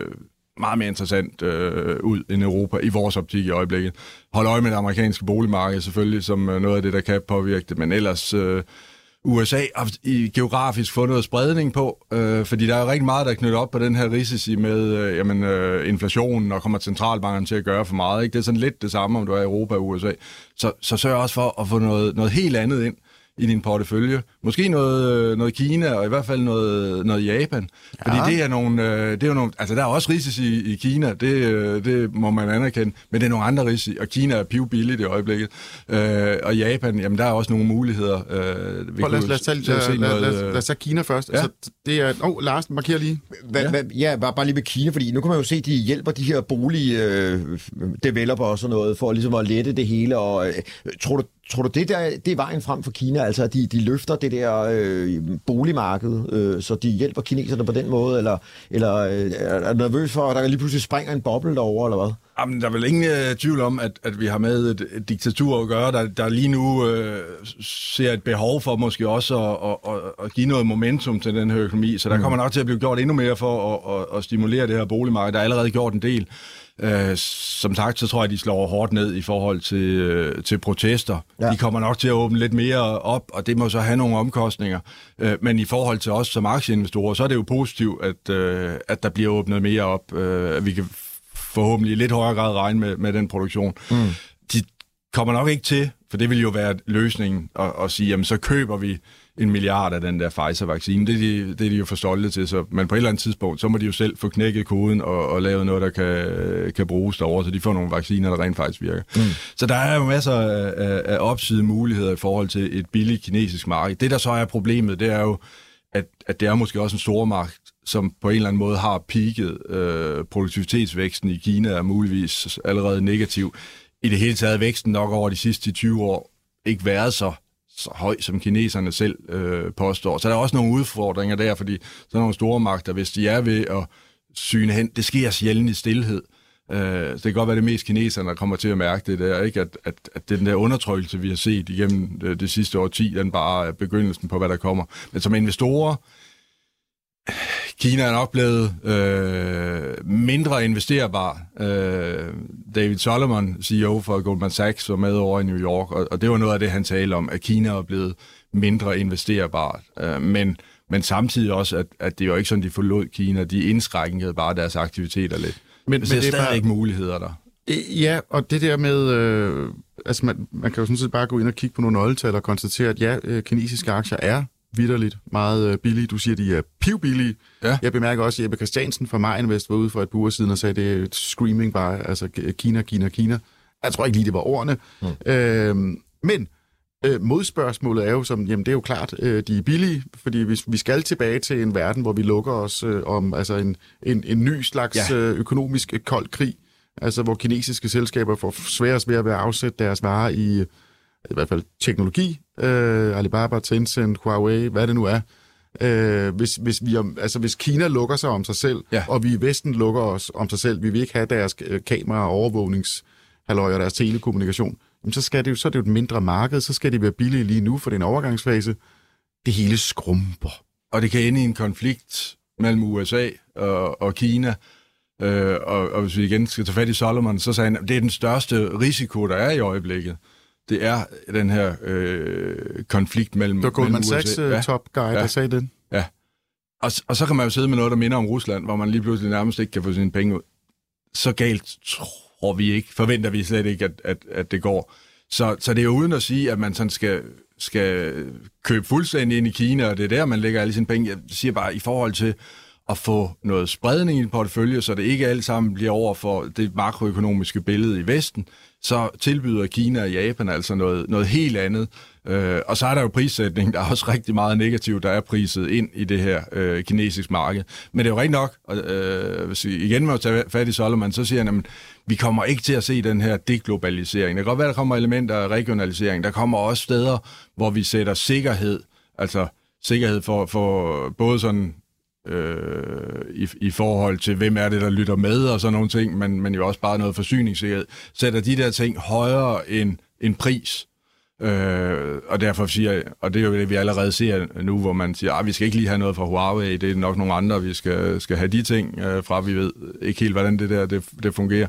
meget mere interessant øh, ud end Europa i vores optik i øjeblikket. Hold øje med det amerikanske boligmarked selvfølgelig, som øh, noget af det, der kan påvirke det, men ellers... Øh, USA har i geografisk fået noget spredning på, øh, fordi der er jo rigtig meget, der er knyttet op på den her risici med øh, jamen, øh, inflationen, og kommer centralbankerne til at gøre for meget. Ikke? Det er sådan lidt det samme, om du er i Europa og USA. Så, så sørg også for at få noget, noget helt andet ind i din portefølje. Måske noget, noget Kina, og i hvert fald noget, noget Japan. Ja. Fordi det er, nogle, øh, det er jo nogle... Altså, der er også risici i, i Kina, det, øh, det må man anerkende, men det er nogle andre risici, og Kina er pivbilligt i øjeblikket. Øh, og Japan, jamen, der er også nogle muligheder. Øh, vi Prøv, lad, os, lad, os tage, lad, lad, lad, lad os tage Kina først. Ja. Altså, det er... Åh, oh, Lars, marker lige. Hva, ja, hva, ja bare, bare lige med Kina, fordi nu kan man jo se, at de hjælper de her bolig øh, developer og sådan noget, for ligesom at lette det hele. Og, øh, tror du, Tror du, det, der, det er vejen frem for Kina? Altså, at de, de løfter det der øh, boligmarked, øh, så de hjælper kineserne på den måde? Eller, eller øh, er du nervøs for, at der lige pludselig springer en boble derovre, eller hvad? Jamen, der er vel ingen øh, tvivl om, at, at vi har med et, et diktatur at gøre, der, der lige nu øh, ser et behov for måske også at, at, at, at give noget momentum til den her økonomi. Så der mm. kommer nok til at blive gjort endnu mere for at, at, at stimulere det her boligmarked. Der er allerede gjort en del. Øh, som sagt, så tror jeg, de slår hårdt ned i forhold til, øh, til protester. Ja. De kommer nok til at åbne lidt mere op, og det må så have nogle omkostninger. Øh, men i forhold til os som aktieinvestorer, så er det jo positivt, at, øh, at der bliver åbnet mere op. Øh, at vi kan forhåbentlig i lidt højere grad regne med, med den produktion. Mm. De kommer nok ikke til, for det vil jo være løsningen at, at sige, jamen så køber vi en milliard af den der Pfizer-vaccine. Det er, de, det er de jo for stolte til, så, men på et eller andet tidspunkt, så må de jo selv få knækket koden og, og lavet noget, der kan, kan bruges derovre, så de får nogle vacciner, der rent faktisk virker. Mm. Så der er jo masser af, af, opside muligheder i forhold til et billigt kinesisk marked. Det, der så er problemet, det er jo, at, at det er måske også en stor magt, som på en eller anden måde har peaked. Øh, produktivitetsvæksten i Kina er muligvis allerede negativ. I det hele taget væksten nok over de sidste 20 år ikke været så så høj, som kineserne selv øh, påstår. Så der er også nogle udfordringer der, fordi sådan er nogle store magter, hvis de er ved at syne hen, det sker sjældent i stillhed. Øh, så det kan godt være det mest kineserne, der kommer til at mærke det der, ikke? At, at, at den der undertrykkelse, vi har set igennem det, det sidste år 10, den bare er begyndelsen på, hvad der kommer. Men som investorer, Kina er nok blevet øh, mindre investerbar. Øh, David Solomon, CEO for Goldman Sachs, var med over i New York, og, og det var noget af det, han talte om, at Kina er blevet mindre investerbart. Øh, men, men samtidig også, at, at det var ikke sådan, de forlod Kina. De indskrænkede bare deres aktiviteter lidt. Men, men det er stadig bare... ikke muligheder der. Ja, og det der med, øh, altså man, man kan jo sådan set bare gå ind og kigge på nogle nøgletal og konstatere, at ja, øh, kinesiske aktier er vidderligt meget øh, billige. Du siger, de er pivbillige. Ja. Jeg bemærker også, at Jeppe Christiansen fra Marinvest var ude for et par uger siden og sagde, det er screaming bare, altså Kina, Kina, Kina. Jeg tror ikke lige, det var ordene. Mm. Øh, men øh, modspørgsmålet er jo som, jamen det er jo klart, øh, de er billige, fordi hvis vi skal tilbage til en verden, hvor vi lukker os øh, om altså en, en, en ny slags Ja. øh, økonomisk øh, kold krig, altså hvor kinesiske selskaber får sværest ved at være afsætte deres varer i, i hvert fald teknologi, øh, Alibaba, Tencent, Huawei, hvad det nu er. Øh, hvis, hvis, vi, altså, hvis Kina lukker sig om sig selv, Ja. og vi i Vesten lukker os om sig selv, vi vil ikke have deres øh, kamera- og overvågnings halløj og deres telekommunikation, jamen, så, skal det jo, så er det jo et mindre marked, så skal de være billige lige nu for den overgangsfase. Det hele skrumper. Og det kan ende i en konflikt mellem USA og, og Kina. Øh, og, og hvis vi igen skal tage fat i Solomon, så sagde han, at det er den største risiko, der er i øjeblikket. Det er den her øh, konflikt mellem Det var Goldman mellem Sachs USA. uh, top guy, der Ja. sagde det. Og, og så kan man jo sidde med noget, der minder om Rusland, hvor man lige pludselig nærmest ikke kan få sine penge ud. Så galt tror vi ikke, forventer vi slet ikke, at, at, at det går. Så, så det er jo uden at sige, at man sådan skal, skal købe fuldstændig ind i Kina, og det er der, man lægger alle sine penge. Jeg siger bare, i forhold til at få noget spredning i en portefølje, så det ikke alt sammen bliver over for det makroøkonomiske billede i Vesten, så tilbyder Kina og Japan altså noget, noget helt andet. Øh, og så er der jo prissætning, der er også rigtig meget negativt, der er priset ind i det her øh, kinesiske marked. Men det er jo rigtig nok, og øh, hvis vi igen må tage fat i Solomon, så siger han, at vi kommer ikke til at se den her deglobalisering. Det kan godt være, der kommer elementer af regionalisering. Der kommer også steder, hvor vi sætter sikkerhed, altså sikkerhed for, for både sådan øh, i, i forhold til, hvem er det, der lytter med og sådan nogle ting, men, men jo også bare noget forsyningssikkerhed, sætter de der ting højere end, end pris. Øh, og derfor siger jeg, og det er jo det, vi allerede ser nu, hvor man siger, at vi skal ikke lige have noget fra Huawei, det er nok nogle andre, vi skal, skal have de ting øh, fra, vi ved ikke helt, hvordan det der det, det fungerer.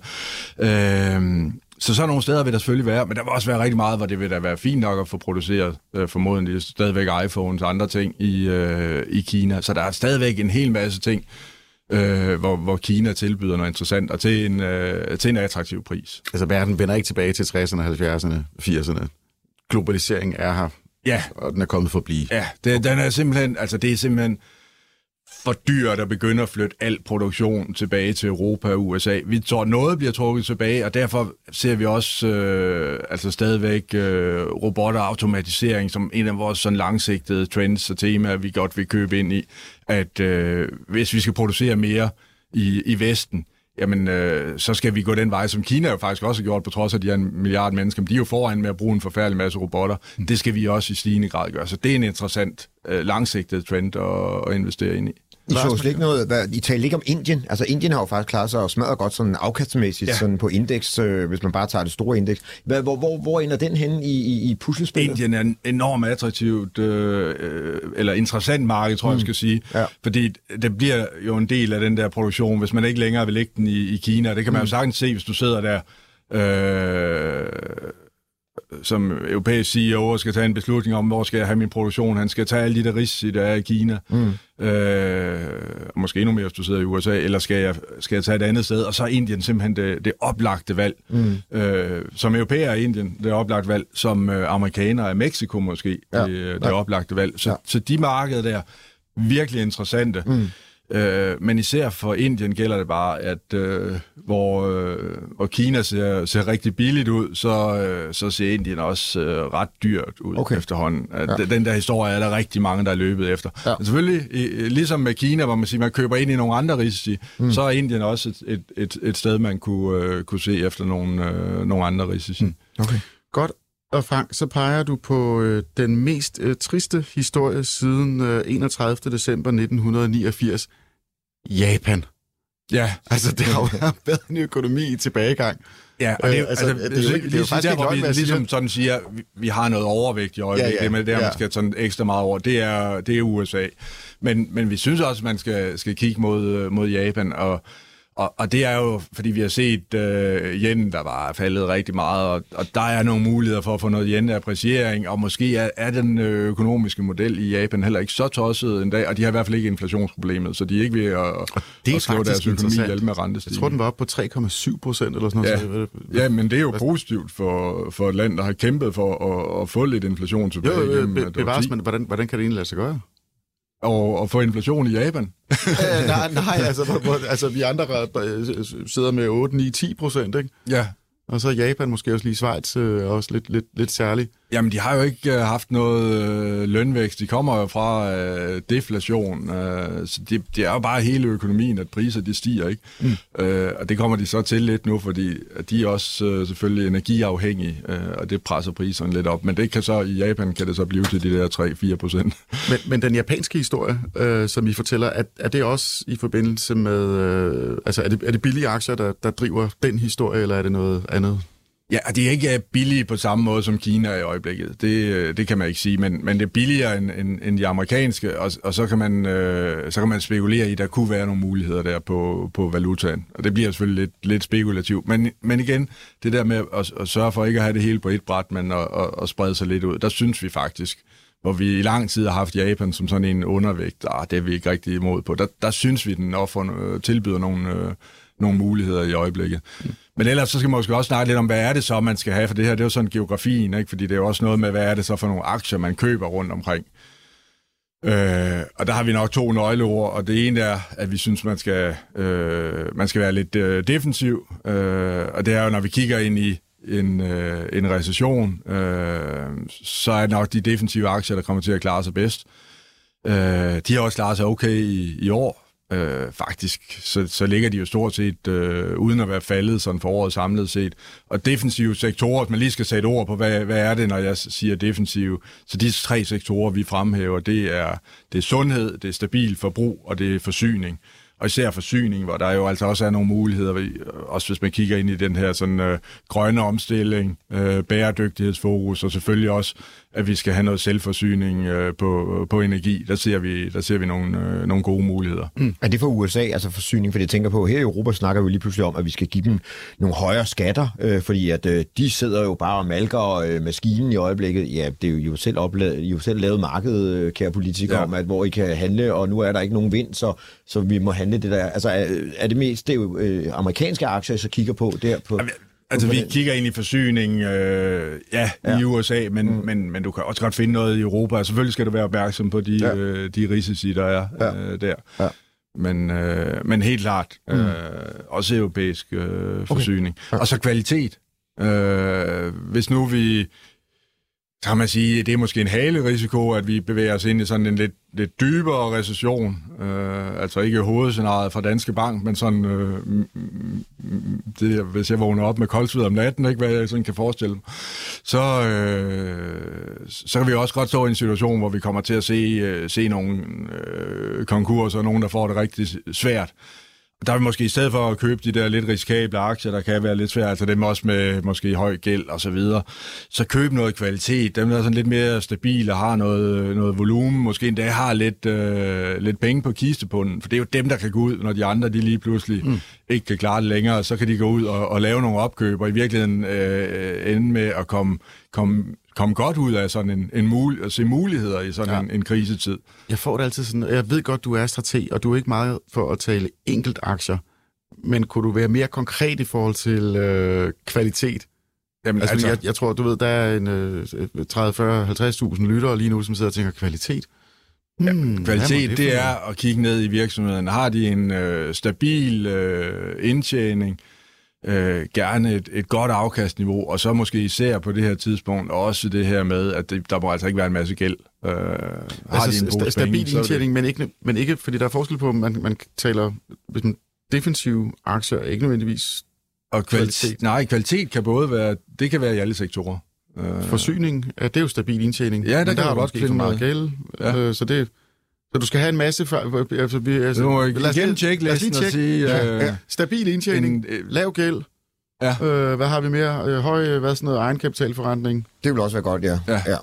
Øh, så sådan nogle steder vil der selvfølgelig være, men der vil også være rigtig meget, hvor det vil da være fint nok at få produceret, øh, formodentlig stadigvæk iPhones og andre ting i, øh, i Kina. Så der er stadigvæk en hel masse ting, øh, hvor, hvor Kina tilbyder noget interessant, og til en, øh, til en attraktiv pris. Altså, verden vender ikke tilbage til 60'erne, 70'erne, 80'erne. Globalisering er her, Ja, og den er kommet for at blive. Ja, det, den er simpelthen, altså det er simpelthen for dyrt at begynde at flytte al produktion tilbage til Europa og USA. Vi tror, noget bliver trukket tilbage, og derfor ser vi også øh, altså stadigvæk øh, robotter og automatisering som en af vores sådan langsigtede trends og temaer, vi godt vil købe ind i, at øh, hvis vi skal producere mere i, i Vesten, jamen øh, så skal vi gå den vej, som Kina jo faktisk også har gjort, på trods af, at de er en milliard mennesker, men de er jo foran med at bruge en forfærdelig masse robotter. Det skal vi også i stigende grad gøre. Så det er en interessant øh, langsigtet trend at, at investere ind i. I så slet ikke noget, hvad, I talte ikke om Indien. Altså Indien har jo faktisk klaret sig og smadret godt sådan afkastmæssigt Ja. sådan på indeks, øh, hvis man bare tager det store indeks. Hvad, hvor, hvor, hvor ender den hen i, i, i puslespillet? Indien er en enormt attraktivt, øh, øh, eller interessant marked, tror jeg, jeg skal sige. Ja. Fordi det bliver jo en del af den der produktion, hvis man ikke længere vil lægge den i, i Kina. Det kan man jo sagtens se, hvis du sidder der øh, som europæisk CEO skal tage en beslutning om, hvor skal jeg have min produktion. Han skal tage alle de der risici, der er i Kina. Mm. Øh, og måske endnu mere, hvis du sidder i USA. Eller skal jeg, skal jeg tage et andet sted? Og så er Indien simpelthen det, det oplagte valg. Mm. Øh, som europæer er Indien det oplagte valg. Som øh, amerikaner er Mexico måske Ja. det, øh, det Ja. oplagte valg. Så, Ja. så de markeder der, virkelig interessante. Mm. Øh, men især for Indien gælder det bare, at øh, hvor, øh, hvor Kina ser, ser rigtig billigt ud, så, øh, så ser Indien også øh, ret dyrt ud Okay. efterhånden. Ja. Den der historie er der rigtig mange, der er løbet efter. Ja. Men selvfølgelig, i, ligesom med Kina, hvor man siger, man køber ind i nogle andre risici, mm. så er Indien også et, et, et, et sted, man kunne, øh, kunne se efter nogle, øh, nogle andre risici. Mm. Okay. Godt. Og Frank, så peger du på øh, den mest øh, triste historie siden øh, 31. december 1989. Japan. Ja, Altså, det har jo været en økonomi i tilbagegang. Ja, og det, Øh, altså, altså, det er jo ikke- det er jo faktisk der, hvor vi ligesom sådan siger, vi, vi har noget overvægt i øjeblikket, Ja, ja, det er med det, der ja. man skal sådan ekstra meget over, det er, det er USA. Men, men vi synes også, at man skal, skal kigge mod, øh, mod Japan, og, Og, og det er jo, fordi vi har set øh, yen, der var faldet rigtig meget, og, og der er nogle muligheder for at få noget yen-appreciering, og måske er, er den øh, økonomiske model i Japan heller ikke så tosset en dag, og de har i hvert fald ikke inflationsproblemet, så de er ikke ved at, det er at slå deres økonomi ihjel med rentestigning. Jeg tror, den var oppe på 3,7 procent eller sådan noget. Ja. ja, men det er jo positivt for, for et land, der har kæmpet for at, at få lidt inflation tilbage. Jo, jo be, bevares, men hvordan, hvordan kan det egentlig lade sig gøre? Og, og få inflation i Japan. øh, nej, nej altså, altså vi andre sidder med 8, 9, 10 procent, ikke? Ja. Og så Japan, måske også lige Schweiz, øh, også lidt, lidt, lidt særligt. Jamen, de har jo ikke øh, haft noget øh, lønvækst. De kommer jo fra øh, deflation. Øh, så det, det er jo bare hele økonomien, at priser de stiger, ikke? Mm. Øh, og det kommer de så til lidt nu, fordi de er også øh, selvfølgelig energiafhængige, øh, og det presser priserne lidt op. Men det kan så, i Japan kan det så blive til de der 3-4 procent. Men, men den japanske historie, øh, som I fortæller, er, er det også i forbindelse med... Øh, altså, er det, er det billige aktier, der, der driver den historie, eller er det noget andet? Ja, og det er ikke øh, billige på samme måde som Kina i øjeblikket. Det, øh, det kan man ikke sige, men, men det er billigere end, end, end de amerikanske, og, og så, kan man, øh, så kan man spekulere i, at der kunne være nogle muligheder der på, på valutaen. Og det bliver selvfølgelig lidt, lidt spekulativt. Men, men igen, det der med at, at sørge for ikke at have det hele på et bræt, men at, at, at sprede sig lidt ud, der synes vi faktisk, hvor vi i lang tid har haft Japan som sådan en undervægt, ah, det er vi ikke rigtig imod på, der, der synes vi, den offer, øh, tilbyder nogle, øh, nogle muligheder i øjeblikket. Mm. Men ellers så skal man måske også snakke lidt om, hvad er det så, man skal have, for det her det er jo sådan geografien, ikke? fordi det er jo også noget med, hvad er det så for nogle aktier, man køber rundt omkring. Øh, og der har vi nok to nøgleord, og det ene er, at vi synes, man skal, øh, man skal være lidt øh, defensiv, øh, og det er jo, når vi kigger ind i en, øh, en recession, øh, så er det nok de defensive aktier, der kommer til at klare sig bedst. Øh, de har også klaret sig okay i, i år, Øh, faktisk, så, så ligger de jo stort set øh, uden at være faldet sådan for året samlet set. Og defensive sektorer, hvis man lige skal sætte ord på, hvad, hvad er det, når jeg siger defensive, så de tre sektorer, vi fremhæver, det er, det er sundhed, det er stabil forbrug, og det er forsyning og især forsyning, hvor der jo altså også er nogle muligheder, også hvis man kigger ind i den her sådan øh, grønne omstilling, øh, bæredygtighedsfokus, og selvfølgelig også at vi skal have noget selvforsyning øh, på, på energi. Der ser vi, der ser vi nogle, øh, nogle gode muligheder. Mm. Er det for USA, altså forsyning? For jeg tænker på, her i Europa snakker vi lige pludselig om, at vi skal give dem nogle højere skatter, øh, fordi at øh, de sidder jo bare og malker øh, maskinen i øjeblikket. Ja, det er jo, jo selv, opla- jo selv lavet markedet, øh, kære politikere, ja. om, at hvor I kan handle, og nu er der ikke nogen vind, så, så vi må handle det der. Altså er, er det mest det er jo, øh, amerikanske aktier, I så kigger på der? På, Jamen, Altså, vi kigger ind i forsyning, øh, ja, ja, i USA, men, mm. men, men du kan også godt finde noget i Europa. Selvfølgelig skal du være opmærksom på de, ja. øh, de risici, der er ja. øh, der. Ja. Men, øh, men helt klart, mm. øh, også europæisk øh, forsyning. Okay. Ja. Og så kvalitet. Øh, hvis nu vi kan man sige, det er måske en halerisiko, at vi bevæger os ind i sådan en lidt, lidt dybere recession. Øh, altså ikke hovedscenariet fra Danske Bank, men sådan, øh, det, hvis jeg vågner op med koldsved om natten, ikke, hvad jeg sådan kan forestille mig, så, øh, så kan vi også godt stå i en situation, hvor vi kommer til at se, øh, se nogle øh, konkurser, nogen, der får det rigtig svært. Der er vi måske i stedet for at købe de der lidt risikable aktier, der kan være lidt svært, altså dem også med måske høj gæld og så videre, så køb noget kvalitet, dem der er sådan lidt mere stabile og har noget, noget volumen, måske endda har lidt, øh, lidt penge på kistebunden, for det er jo dem, der kan gå ud, når de andre de lige pludselig mm. ikke kan klare det længere, så kan de gå ud og, og lave nogle opkøb, og i virkeligheden øh, ende med at komme, komme komme godt ud af sådan en, en mul- at se muligheder i sådan ja. en, en krisetid. Jeg får det altid sådan, jeg ved godt, du er strateg, og du er ikke meget for at tale enkelt aktier, men kunne du være mere konkret i forhold til øh, kvalitet? Jamen, altså, altså, jeg, jeg tror, du ved, der er en øh, 30, 40, 50.000 lyttere lige nu, som sidder og tænker, kvalitet? Hmm, ja, kvalitet, det, det er at kigge ned i virksomheden. Har de en øh, stabil øh, indtjening? øh, gerne et, et godt afkastniveau, og så måske især på det her tidspunkt også det her med, at det, der må altså ikke være en masse gæld. Øh, har altså de en st- stabil penge, indtjening, men ikke, men ikke, fordi der er forskel på, man, man taler, hvis man defensive aktier er ikke nødvendigvis og kvalitet. kvalitet. Nej, kvalitet kan både være, det kan være i alle sektorer. Øh, Forsyning, ja, det er jo stabil indtjening. Ja, der kan der du godt finde meget gæld, ja. øh, så det så du skal have en masse... For, altså, vi, altså, nu må jeg igen tjekke listen og sige... Ja, ja. Stabil indtjening, en, øh, lav gæld, Ja. Øh, hvad har vi mere? Øh, høj, hvad sådan noget, egenkapitalforretning. Det vil også være godt, ja. ja. ja.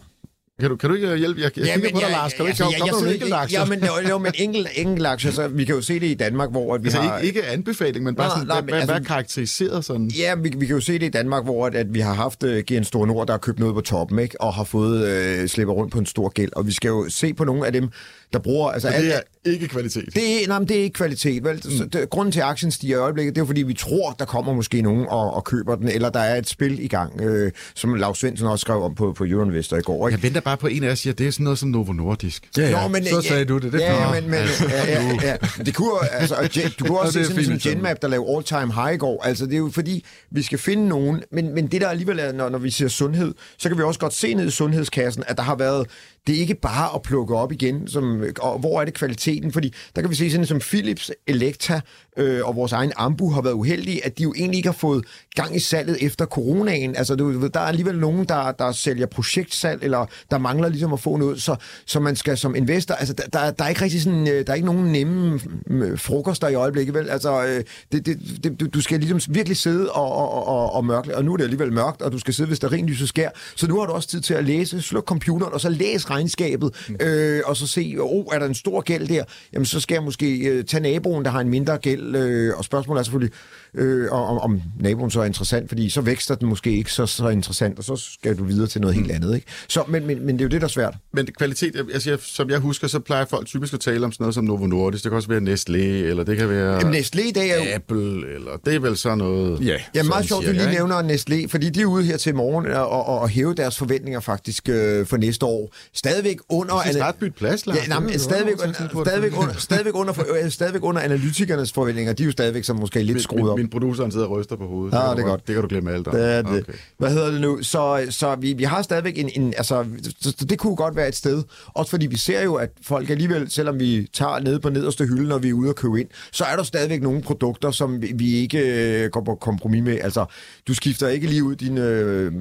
Kan du, kan du ikke hjælpe? Jeg, jeg ja, kigger på dig, Lars. Kan du ikke altså, komme med nogle enkelte aktier? Ja, men, jo, jo, men enkelt, enkelt aktier, så vi kan jo se det i Danmark, hvor at vi altså, har... Ikke, ikke anbefaling, men bare nej, sådan, nej, hvad, men, altså, hvad karakteriseret sådan? Ja, vi, vi kan jo se det i Danmark, hvor at, at vi har haft uh, GN Store Nord, der har købt noget på toppen, ikke? og har fået uh, slæber rundt på en stor gæld. Og vi skal jo se på nogle af dem, der bruger... Altså, det er ikke kvalitet? Det er, nej, men det er ikke kvalitet. Vel? Mm. Så det, grunden til, at aktien stiger i øjeblikket, det er fordi, vi tror, der kommer måske nogen og, og køber den, eller der er et spil i gang, øh, som Lars Svendsen også skrev om på, på Euroinvestor i går. Ikke? Jeg venter bare på en af jer siger, det er sådan noget som Novo Nordisk. Ja, ja. Nå, men, så sagde ja, du det. det ja, men, men, ja, ja, ja. Det kunne, altså, du kunne også se sådan en Genmap, der lavede all-time high i går. Altså, det er jo fordi, vi skal finde nogen, men, men det der alligevel er, når, når vi siger sundhed, så kan vi også godt se ned i sundhedskassen, at der har været det er ikke bare at plukke op igen, som, og hvor er det kvaliteten? Fordi der kan vi se sådan som Philips, Electra, øh, og vores egen Ambu har været uheldige, at de jo egentlig ikke har fået gang i salget efter coronaen. Altså, du, der er alligevel nogen, der, der sælger projektsalg, eller der mangler ligesom at få noget, så, så man skal som investor, altså, der, der, der er ikke rigtig sådan, øh, der er ikke nogen nemme øh, frokoster i øjeblikket, vel? Altså, øh, det, det, det, du skal ligesom virkelig sidde og, og, og, og mørkle, og nu er det alligevel mørkt, og du skal sidde, hvis der lyset skær, så nu har du også tid til at læse, sluk computeren, og så læs regnskabet, mm. øh, og så se, åh, oh, er der en stor gæld der? Jamen, så skal jeg måske øh, tage naboen, der har en mindre gæld, øh, og spørgsmålet er selvfølgelig, øh, om, om naboen så er interessant, fordi så vækster den måske ikke så, så interessant, og så skal du videre til noget helt mm. andet. Ikke? Så, men, men, men det er jo det, der er svært. Men kvalitet, jeg, siger, som jeg husker, så plejer folk typisk at tale om sådan noget som Novo Nordisk. Det kan også være Nestlé, eller det kan være Jamen, Nestlé, det er jo... Apple, eller det er vel sådan noget... Ja, ja meget sjovt, du lige nævner Nestlé, fordi de er ude her til morgen og, og, og hæve deres forventninger faktisk øh, for næste år. Stadigvæk under... Det er bytte plads, Lars. Ja, nej, men stadigvæk, stadigvæk, under, stadigvæk, under, øh, stadigvæk under analytikernes forventninger. De er jo stadigvæk som måske lidt skruet op min producer han sidder og ryster på hovedet. Ja, det, det er godt. Det kan du glemme alt om. Det er det. Okay. Hvad hedder det nu? Så, så vi, vi har stadigvæk en... en altså, så det kunne godt være et sted. Også fordi vi ser jo, at folk alligevel, selvom vi tager ned på nederste hylde, når vi er ude og købe ind, så er der stadigvæk nogle produkter, som vi, ikke øh, går på kompromis med. Altså, du skifter ikke lige ud din øh,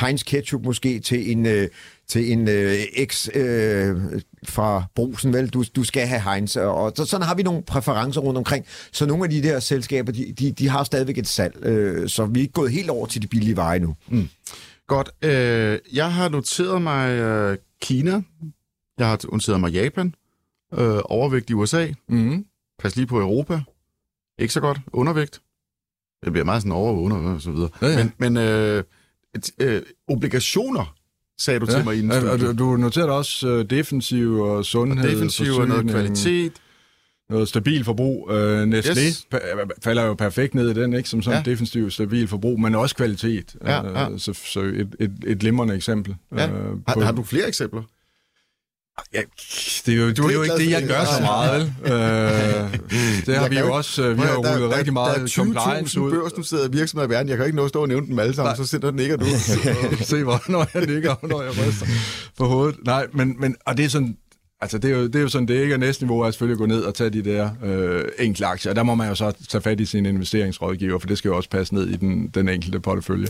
Heinz ketchup måske til en... Øh, til en øh, eks øh, fra Brosen, vel? Du, du skal have Heinz. Og så, sådan har vi nogle præferencer rundt omkring. Så nogle af de der selskaber, de, de, de har stadigvæk et salg. Øh, så vi er ikke gået helt over til de billige veje nu. Mm. Godt. Øh, jeg har noteret mig øh, Kina. Jeg har noteret mig Japan. Øh, overvægt i USA. Mm. Pas lige på Europa. Ikke så godt. Undervægt. Det bliver meget sådan over under og så videre. Ja, ja. Men, men øh, øh, obligationer sagde du ja. til mig inden ja, du, du noterede også uh, defensiv og sundhed. Og defensiv og noget kvalitet. Noget stabil forbrug. Uh, Nestlé yes. falder jo perfekt ned i den, ikke? Som sådan ja. defensiv, stabil forbrug, men også kvalitet. Ja, ja. Uh, så, så et, et, et glimrende eksempel. Ja. Uh, har, har du flere eksempler? Ja, det er jo, det er jo ikke det, jeg gør så meget, vel? øh, det har vi jo også, øh, vi har jo rullet rigtig meget compliance ud. Der er 20.000 børsnoterede virksomheder i verden, jeg kan ikke nå at stå og nævne dem alle sammen, Nej. så sidder den ikke, du... Se, hvornår jeg ligger, og når jeg ryster på hovedet. Nej, men, men og det er sådan, Altså, det er, jo, det er jo sådan, det ikke er næste niveau, at selvfølgelig gå ned og tage de der øh, enkle aktier. Og der må man jo så tage fat i sin investeringsrådgiver, for det skal jo også passe ned i den, den enkelte portefølje.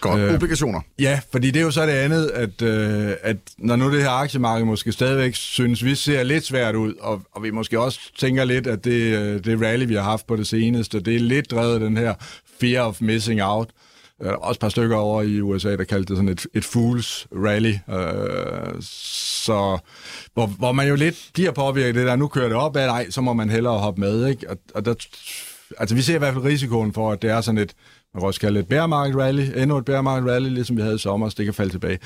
Godt. Øh, Obligationer. Ja, fordi det er jo så det andet, at, øh, at når nu det her aktiemarked måske stadigvæk synes, vi ser lidt svært ud, og, og vi måske også tænker lidt, at det, øh, det rally, vi har haft på det seneste, det er lidt drevet den her fear of missing out. Øh, der var også et par stykker over i USA, der kaldte det sådan et, et fools rally. Øh, så hvor, hvor man jo lidt bliver påvirket det der, nu kører det op, at nej, så må man hellere hoppe med. Ikke? Og, og der, altså vi ser i hvert fald risikoen for, at det er sådan et, man kan også kalde et bear market rally, endnu et bear market rally, ligesom vi havde i sommer, så det kan falde tilbage.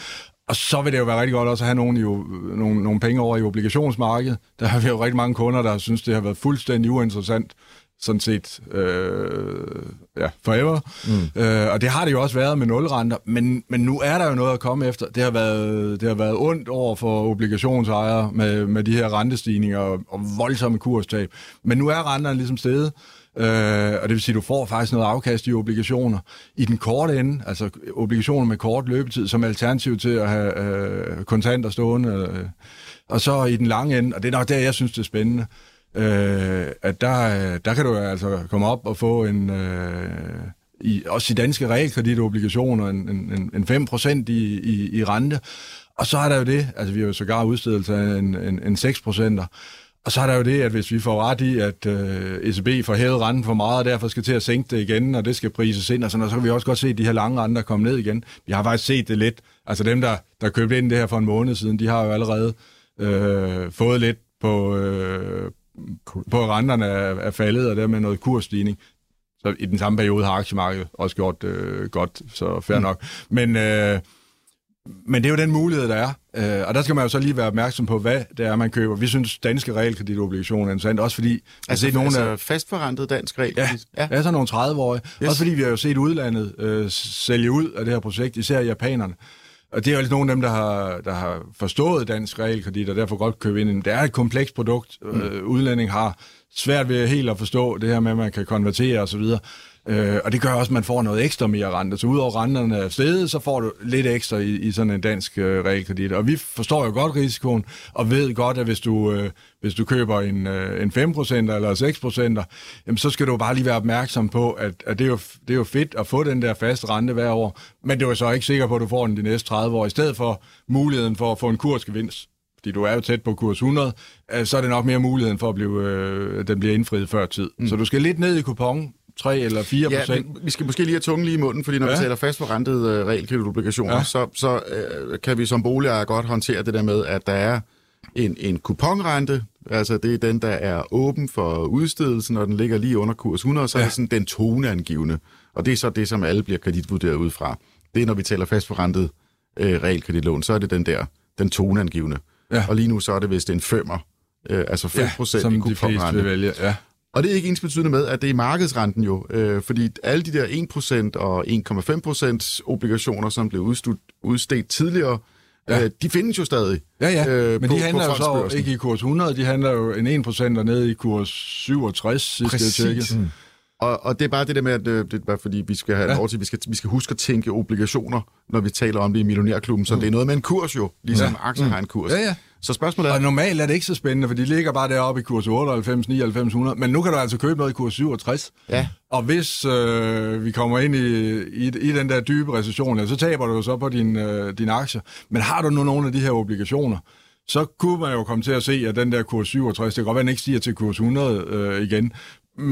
Og så vil det jo være rigtig godt også at have nogle, jo, nogle, nogle penge over i obligationsmarkedet. Der har vi jo rigtig mange kunder, der synes, det har været fuldstændig uinteressant sådan set øh, ja, forever. Mm. Øh, og det har det jo også været med nulrenter, men, men nu er der jo noget at komme efter. Det har været, det har været ondt over for obligationsejere med, med de her rentestigninger og, og voldsomme kurstab. Men nu er renterne ligesom steget, øh, og det vil sige, at du får faktisk noget afkast i obligationer. I den korte ende, altså obligationer med kort løbetid, som alternativ til at have øh, kontanter stående, øh, og så i den lange ende, og det er nok der, jeg synes, det er spændende, øh, at der, øh, der kan du altså komme op og få en... Øh, i, også i danske realkreditobligationer, en, en, en 5% i, i, i rente. Og så er der jo det, altså vi har jo sågar udstedelse af en, en, en 6%'er. Og så er der jo det, at hvis vi får ret i, at øh, ECB får hævet renten for meget, og derfor skal til at sænke det igen, og det skal prises ind, og sådan, og så kan vi også godt se de her lange renter komme ned igen. Vi har faktisk set det lidt. Altså dem, der, der købte ind det her for en måned siden, de har jo allerede øh, fået lidt på, øh, på renterne er, er faldet, og dermed noget kursstigning. Så i den samme periode har aktiemarkedet også gjort øh, godt, så fair mm. nok. Men, øh, men det er jo den mulighed, der er. Øh, og der skal man jo så lige være opmærksom på, hvad det er, man køber. Vi synes, danske realkreditobligationer er interessant, også fordi... Altså, set nogle altså af, fastforrentet dansk realkredit? Ja, ja. ja, så nogle 30-årige. Yes. Også fordi vi har jo set udlandet øh, sælge ud af det her projekt, især japanerne. Og det er jo altså nogle af dem, der har, der har forstået dansk realkredit, og derfor godt købe ind. Det er et komplekst produkt. Mm. Øh, udlænding har svært ved helt at forstå det her med, at man kan konvertere osv. Øh, og det gør også, at man får noget ekstra mere rente. Så udover renterne er stedet, så får du lidt ekstra i, i sådan en dansk øh, realkredit. Og vi forstår jo godt risikoen, og ved godt, at hvis du, øh, hvis du køber en, øh, en 5% eller 6%, jamen, så skal du bare lige være opmærksom på, at, at det, er jo, det er jo fedt at få den der faste rente hver år, men det er jo så ikke sikker på, at du får den de næste 30 år, i stedet for muligheden for at få en kursgevinst fordi du er jo tæt på kurs 100, øh, så er det nok mere muligheden for, at blive, øh, den bliver indfriet før tid. Mm. Så du skal lidt ned i kupon, 3 eller 4 procent. Ja, vi skal måske lige have tungen lige i munden, fordi når ja. vi taler fast for rentet uh, realkreditobligationer, ja. så, så uh, kan vi som boligejer godt håndtere det der med, at der er en, en kuponrente, altså det er den, der er åben for udstedelsen, og den ligger lige under kurs 100, så ja. er det sådan den toneangivende. Og det er så det, som alle bliver kreditvurderet ud fra. Det er, når vi taler fast for rentet uh, realkreditlån, så er det den der, den toneangivende. Ja. Og lige nu så er det vist en femmer, øh, altså 5 procent ja, i kuponrente. Som de fleste vil vælge, ja. Og det er ikke ens betydende med, at det er markedsrenten jo, øh, fordi alle de der 1% og 1,5% obligationer, som blev udstedt, udstedt tidligere, ja. øh, de findes jo stadig. Ja, ja, øh, men på, de handler jo så ikke i kurs 100, de handler jo en 1% og ned i kurs 67, sidst Præcis. jeg tjekke. Mm. Og, og det er bare det der med, at øh, det er bare fordi, vi skal have ja. lov til, vi skal, vi skal huske at tænke obligationer, når vi taler om det i Millionærklubben. Så mm. det er noget med en kurs jo, ligesom ja. aktier mm. har en kurs. Ja, ja. Så spørgsmålet er... Og normalt er det ikke så spændende, for de ligger bare deroppe i kurs 98, 99, 100. Men nu kan du altså købe noget i kurs 67. Ja. Og hvis øh, vi kommer ind i, i, i den der dybe recession, ja, så taber du så på din, øh, din aktier. Men har du nu nogle af de her obligationer, så kunne man jo komme til at se, at den der kurs 67, det kan godt være, den ikke stiger til kurs 100 øh, igen. Mm,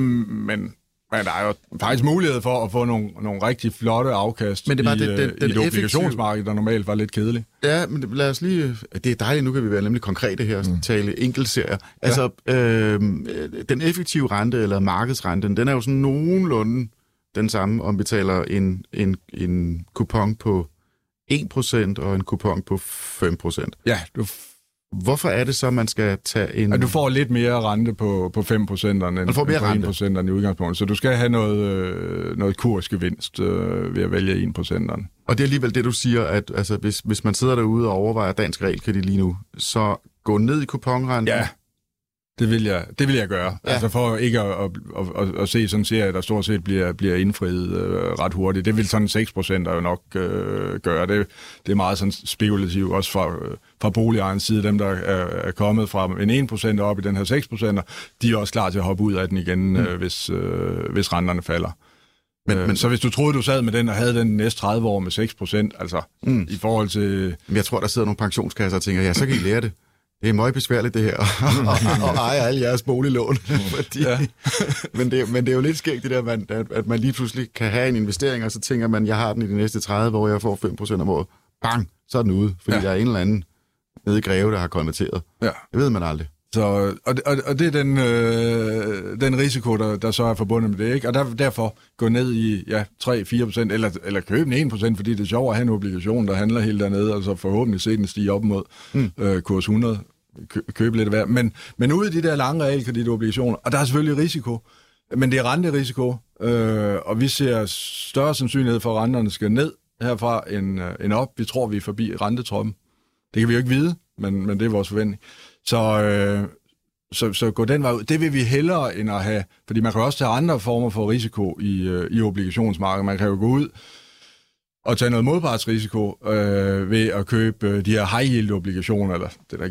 men men der er jo faktisk mulighed for at få nogle, nogle rigtig flotte afkast men det var i, det, den, den i et obligationsmarked, der normalt var lidt kedeligt. Ja, men lad os lige... Det er dejligt, nu kan vi være nemlig konkrete her, mm. tale enkeltserier. Altså, ja. øh, den effektive rente, eller markedsrenten, den er jo sådan nogenlunde den samme, om vi taler en, en, en kupon på 1% og en kupon på 5%. Ja, du Hvorfor er det så, man skal tage en... At du får lidt mere rente på, på 5 procent end, får mere end på 1 procent i udgangspunktet. Så du skal have noget, øh, noget kursgevinst øh, ved at vælge 1 procenteren. Og det er alligevel det, du siger, at altså, hvis, hvis man sidder derude og overvejer dansk realkredit lige nu, så gå ned i kuponrenten. Ja, det vil jeg, det vil jeg gøre. Ja. Altså for ikke at, at, at, at, at se sådan en serie, der stort set bliver, bliver indfriet øh, ret hurtigt. Det vil sådan 6 procent jo nok øh, gøre. Det, det er meget sådan spekulativt, også fra, øh, fra boligejernes side. Dem, der er, er kommet fra en 1 procent op i den her 6 procent, de er også klar til at hoppe ud af den igen, mm. øh, hvis, øh, hvis renterne falder. Men, øh, men så hvis du troede, du sad med den og havde den næste 30 år med 6 procent, altså mm. i forhold til... Men jeg tror, der sidder nogle pensionskasser og tænker, ja, så kan I lære det det er meget besværligt det her, at eje alle jeres boliglån. Fordi, ja. men, det, men det er jo lidt skægt det der, man, at, at man lige pludselig kan have en investering, og så tænker man, jeg har den i de næste 30 år, jeg får 5% om året. Bang, så er den ude, fordi ja. der er en eller anden nede i Greve, der har konverteret. Ja. Det ved man aldrig. Så, og, og, og det er den, øh, den risiko, der, der så er forbundet med det. Ikke? Og der, derfor gå ned i ja, 3-4%, eller, eller købe en 1%, fordi det er sjovt at have en obligation, der handler helt dernede, og så forhåbentlig se den stige op mod mm. øh, kurs 100, kø, købe lidt af hver. Men, men ude i de der lange realkreditobligationer, og der er selvfølgelig risiko, men det er renterisiko, øh, og vi ser større sandsynlighed for, at renterne skal ned herfra end, øh, end op. Vi tror, vi er forbi rentetroppen. Det kan vi jo ikke vide, men, men det er vores forventning. Så, øh, så, så gå den vej ud. Det vil vi hellere end at have, fordi man kan også tage andre former for risiko i, øh, i obligationsmarkedet. Man kan jo gå ud og tage noget modpartsrisiko øh, ved at købe øh, de her high yield obligationer, eller det der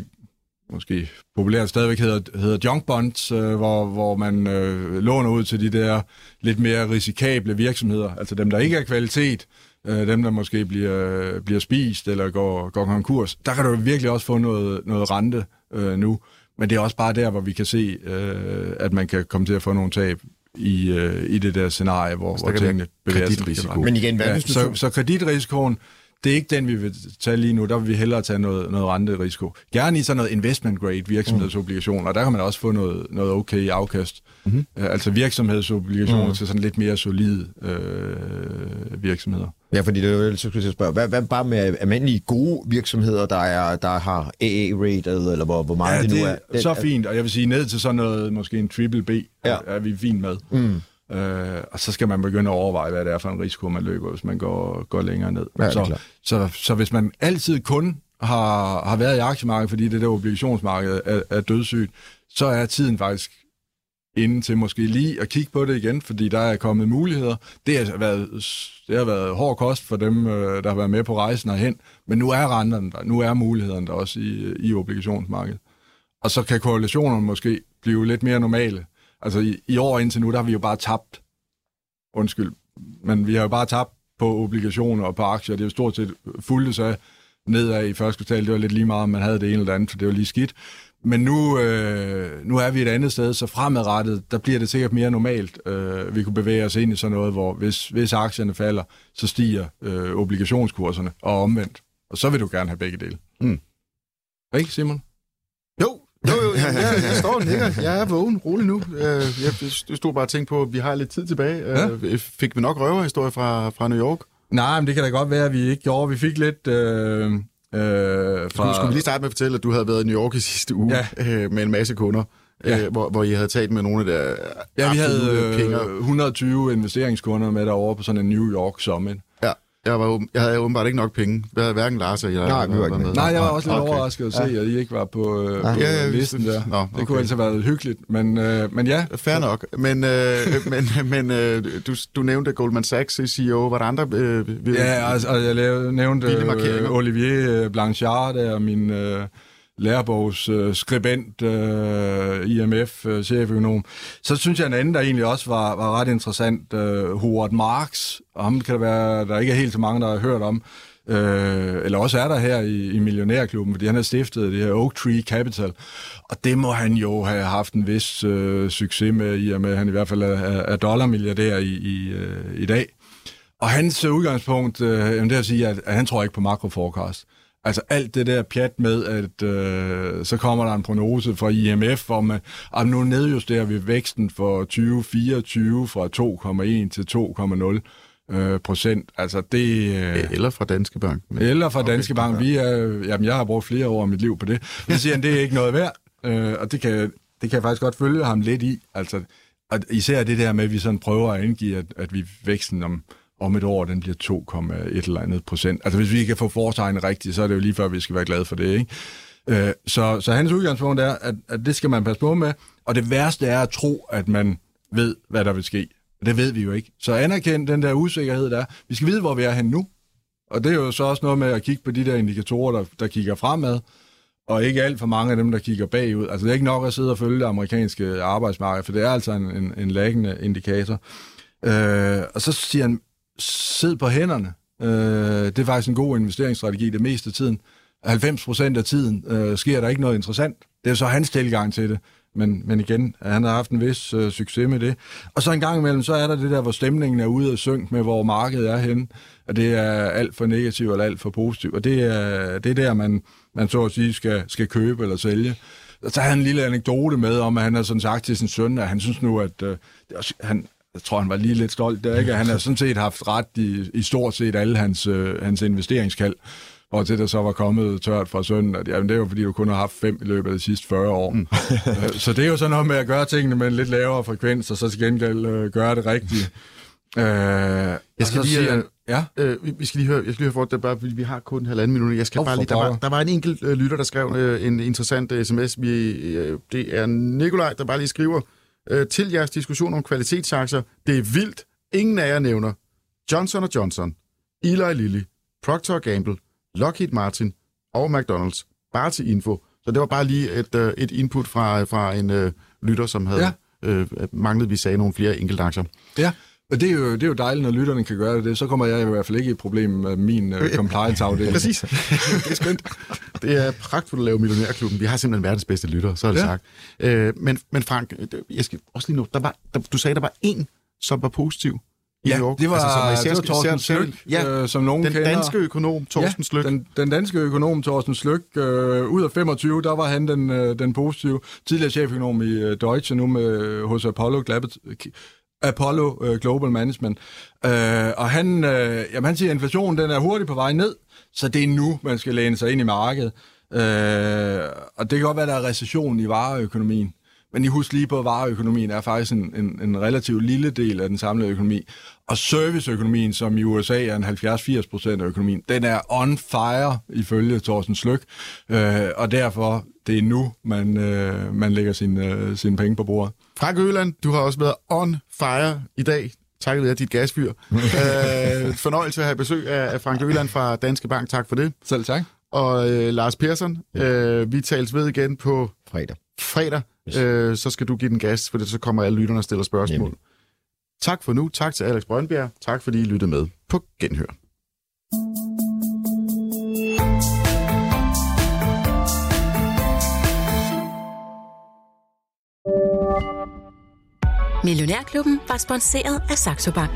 måske populært stadigvæk hedder, hedder junk bonds, øh, hvor, hvor man øh, låner ud til de der lidt mere risikable virksomheder, altså dem, der ikke er kvalitet, øh, dem, der måske bliver, bliver spist eller går, går konkurs. Der kan du virkelig også få noget, noget rente øh, nu. Men det er også bare der, hvor vi kan se, øh, at man kan komme til at få nogle tab i, øh, i det der scenarie, hvor, hvor tingene bevæger sig. Men igen, hvad Ja, hvis du... så, så kreditrisikoen, det er ikke den, vi vil tage lige nu. Der vil vi hellere tage noget, noget renterisiko. Gerne i sådan noget investment grade virksomhedsobligationer, og der kan man også få noget, noget okay afkast. Mm-hmm. Altså virksomhedsobligationer mm. til sådan lidt mere solide øh, virksomheder. Ja, fordi det er jo, så skulle jeg spørge, hvad, hvad bare med almindelige gode virksomheder, der, er, der har AA-rated, eller hvor, hvor meget Ja, det nu det er? er så fint, og jeg vil sige ned til sådan noget, måske en triple B, Ja. ja. er vi fint med. Mm. Øh, og så skal man begynde at overveje, hvad det er for en risiko, man løber, hvis man går, går længere ned. Ja, så, så, så hvis man altid kun har, har været i aktiemarkedet, fordi det der obligationsmarked er, er dødssygt, så er tiden faktisk inde til måske lige at kigge på det igen, fordi der er kommet muligheder. Det har været, det har været hård kost for dem, øh, der har været med på rejsen herhen, men nu er renterne der, nu er mulighederne der også i, i obligationsmarkedet. Og så kan korrelationerne måske blive lidt mere normale. Altså i, i år indtil nu, der har vi jo bare tabt, undskyld, men vi har jo bare tabt på obligationer og på aktier. Det er jo stort set fuldt sig nedad i første kvartal. Det var lidt lige meget, om man havde det ene eller andet, for det var lige skidt. Men nu, øh, nu er vi et andet sted, så fremadrettet, der bliver det sikkert mere normalt. Øh, vi kunne bevæge os ind i sådan noget, hvor hvis, hvis aktierne falder, så stiger øh, obligationskurserne, og omvendt. Og så vil du gerne have begge dele. Mm. Ikke, Simon? Jo, jo, jeg, jeg, jeg står og nikker. Jeg er vågen, rolig nu. Øh, Jeg, stod bare og tænkte på, at vi har lidt tid tilbage. Ja. Øh, Fik vi nok røverhistorie fra, fra New York? Nej, men det kan da godt være, at vi ikke gjorde. Vi fik lidt... Øh, øh, fra... skulle vi lige starte med at fortælle, at du havde været i New York i sidste uge Ja. øh, med en masse kunder, Ja. øh, hvor, hvor I havde talt med nogle af der Ja, vi havde øh, 120 investeringskunder med derovre på sådan en New York Summit. Ja, jeg, var, jeg havde åbenbart ikke nok penge. Jeg havde hverken Lars eller jeg. Nej, vi var ikke med. Nej, jeg var også lidt Okay. overrasket at se, at I ikke var på, øh, på Ja, ja, listen der. Nå, Det okay. kunne altså have været hyggeligt, men, øh, men ja. Fair nok. Men, øh, men, men øh, du, du nævnte Goldman Sachs CEO. Var der andre? Øh, vi- Ja, altså, og jeg lavede, nævnte øh, Olivier øh, Blanchard, der min øh, lærebogs øh, skribent, øh, IMF, øh, cheføkonom. Så synes jeg, en anden, der egentlig også var, var ret interessant, øh, Howard Marks. Og ham kan det være, der ikke er helt så mange, der har hørt om. Øh, eller også er der her i, i Millionærklubben, fordi han har stiftet det her Oak Tree Capital. Og det må han jo have haft en vis øh, succes med, i og med, at han i hvert fald er, er dollarmilliardær i, i, øh, i dag. Og hans udgangspunkt, øh, jamen, det er at sige, at, at han tror ikke på makroforecast. Altså alt det der pjat med, at øh, så kommer der en prognose fra IMF, hvor man, at nu nedjusterer vi væksten for 2024 fra 2,1 til 2,0 øh, procent. Altså det... Øh, Eller fra Danske Bank. Men, eller fra Okay, Danske Bank. Vi er, jamen, jeg har brugt flere år af mit liv på det. Så siger han, det er ikke noget værd. Øh, og det kan, det kan jeg faktisk godt følge ham lidt i. Altså, og især det der med, at vi sådan prøver at indgive, at, at vi væksten om, om et år, den bliver 2,1 eller andet procent. Altså hvis vi kan få foretegnet rigtigt, så er det jo lige før, vi skal være glade for det. Ikke? Øh, så, så hans udgangspunkt er, at, at det skal man passe på med. Og det værste er at tro, at man ved, hvad der vil ske. Det ved vi jo ikke. Så anerkend den der usikkerhed, der er. Vi skal vide, hvor vi er hen nu. Og det er jo så også noget med at kigge på de der indikatorer, der, der kigger fremad, og ikke alt for mange af dem, der kigger bagud. Altså det er ikke nok at sidde og følge det amerikanske arbejdsmarked, for det er altså en, en, en laggende indikator. Øh, og så siger han, sid på hænderne. Øh, det er faktisk en god investeringsstrategi det meste af tiden. 90 procent af tiden øh, sker der ikke noget interessant. Det er så hans tilgang til det. Men, men igen, han har haft en vis øh, succes med det. Og så en gang imellem, så er der det der, hvor stemningen er ude og synk med, hvor markedet er henne. Og det er alt for negativt eller alt for positivt. Og det er, det er der, man, man så at sige skal, skal købe eller sælge. Og så har han en lille anekdote med, om at han har sådan sagt til sin søn, at han synes nu, at øh, han, jeg tror, han var lige lidt stolt der, ikke? Han har sådan set haft ret i, i stort set alle hans, øh, hans investeringskald. Og til der så var kommet tørt fra sønnen, at jamen, det er jo fordi, du kun har haft fem i løbet af de sidste 40 år. Mm. så det er jo sådan noget med at gøre tingene med en lidt lavere frekvens, og så til gengæld øh, gøre det rigtigt. Øh, jeg skal lige, øh, ja, Øh, vi, skal lige høre, jeg skal lige høre for, det bare, vi, har kun en halvanden minut. Jeg skal Åh, bare lige, der, var, der var en enkelt øh, lytter, der skrev øh, en interessant øh, sms. Vi, øh, det er Nikolaj, der bare lige skriver, øh, til jeres diskussion om kvalitetsaktier, det er vildt. Ingen af jer nævner Johnson Johnson, Eli Lilly, Procter Gamble, Lockheed Martin og McDonald's. Bare til info. Så det var bare lige et, øh, et input fra, fra en øh, lytter, som havde Ja. øh, manglet, vi sagde nogle flere enkeltaktier. ja. Og det er, jo, det er jo dejligt, når lytterne kan gøre det. Så kommer jeg i hvert fald ikke i problem med min uh, compliance-afdeling. Præcis. det er skønt. Det er pragtfuldt at lave Millionærklubben. Vi har simpelthen verdens bedste lytter, så er det ja. sagt. Øh, men, men Frank, jeg skal også lige nu, der var, der, du sagde, der var en, som var positiv ja, York. det var, altså, som det var Torsten Slyk, ja, øh, som nogen den kender. Den danske økonom, Torsten ja, Slyk. Den, den danske økonom, Torsten Slyk. Øh, ud af 25, der var han den, øh, den positive. Tidligere cheføkonom i øh, Deutsche, nu med, øh, hos Apollo, Glabet, Apollo øh, Global Management. Øh, og han, øh, jamen, han siger, at inflationen den er hurtigt på vej ned, så det er nu, man skal læne sig ind i markedet. Øh, og det kan godt være, at der er recession i vareøkonomien. Men I husk lige på, at vareøkonomien er faktisk en, en, en relativt lille del af den samlede økonomi. Og serviceøkonomien, som i USA er en 70-80 procent af økonomien, den er on fire ifølge Thorsten Slyk. Øh, og derfor, det er nu, man, øh, man lægger sine øh, sin penge på bordet. Frank Øland, du har også været on fire i dag. Tak være dit gasfyr. øh, fornøjelse at have besøg af, af Frank Øland fra Danske Bank. Tak for det. Selv tak. Og øh, Lars Persson, øh, vi tales ved igen på fredag. fredag øh, så skal du give den gas, for det, så kommer alle lytterne og stiller spørgsmål. Jamen. Tak for nu. Tak til Alex Brøndbjerg. Tak fordi I lyttede med på Genhør. Millionærklubben var sponsoreret af Saxo Bank.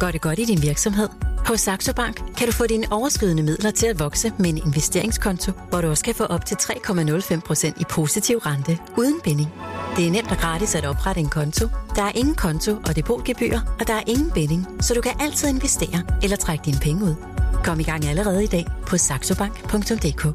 Gør det godt i din virksomhed hos Saxo Bank kan du få dine overskydende midler til at vokse med en investeringskonto, hvor du også kan få op til 3,05% i positiv rente uden binding. Det er nemt og gratis at oprette en konto. Der er ingen konto og depotgebyr, og der er ingen binding, så du kan altid investere eller trække dine penge ud. Kom i gang allerede i dag på saxobank.dk.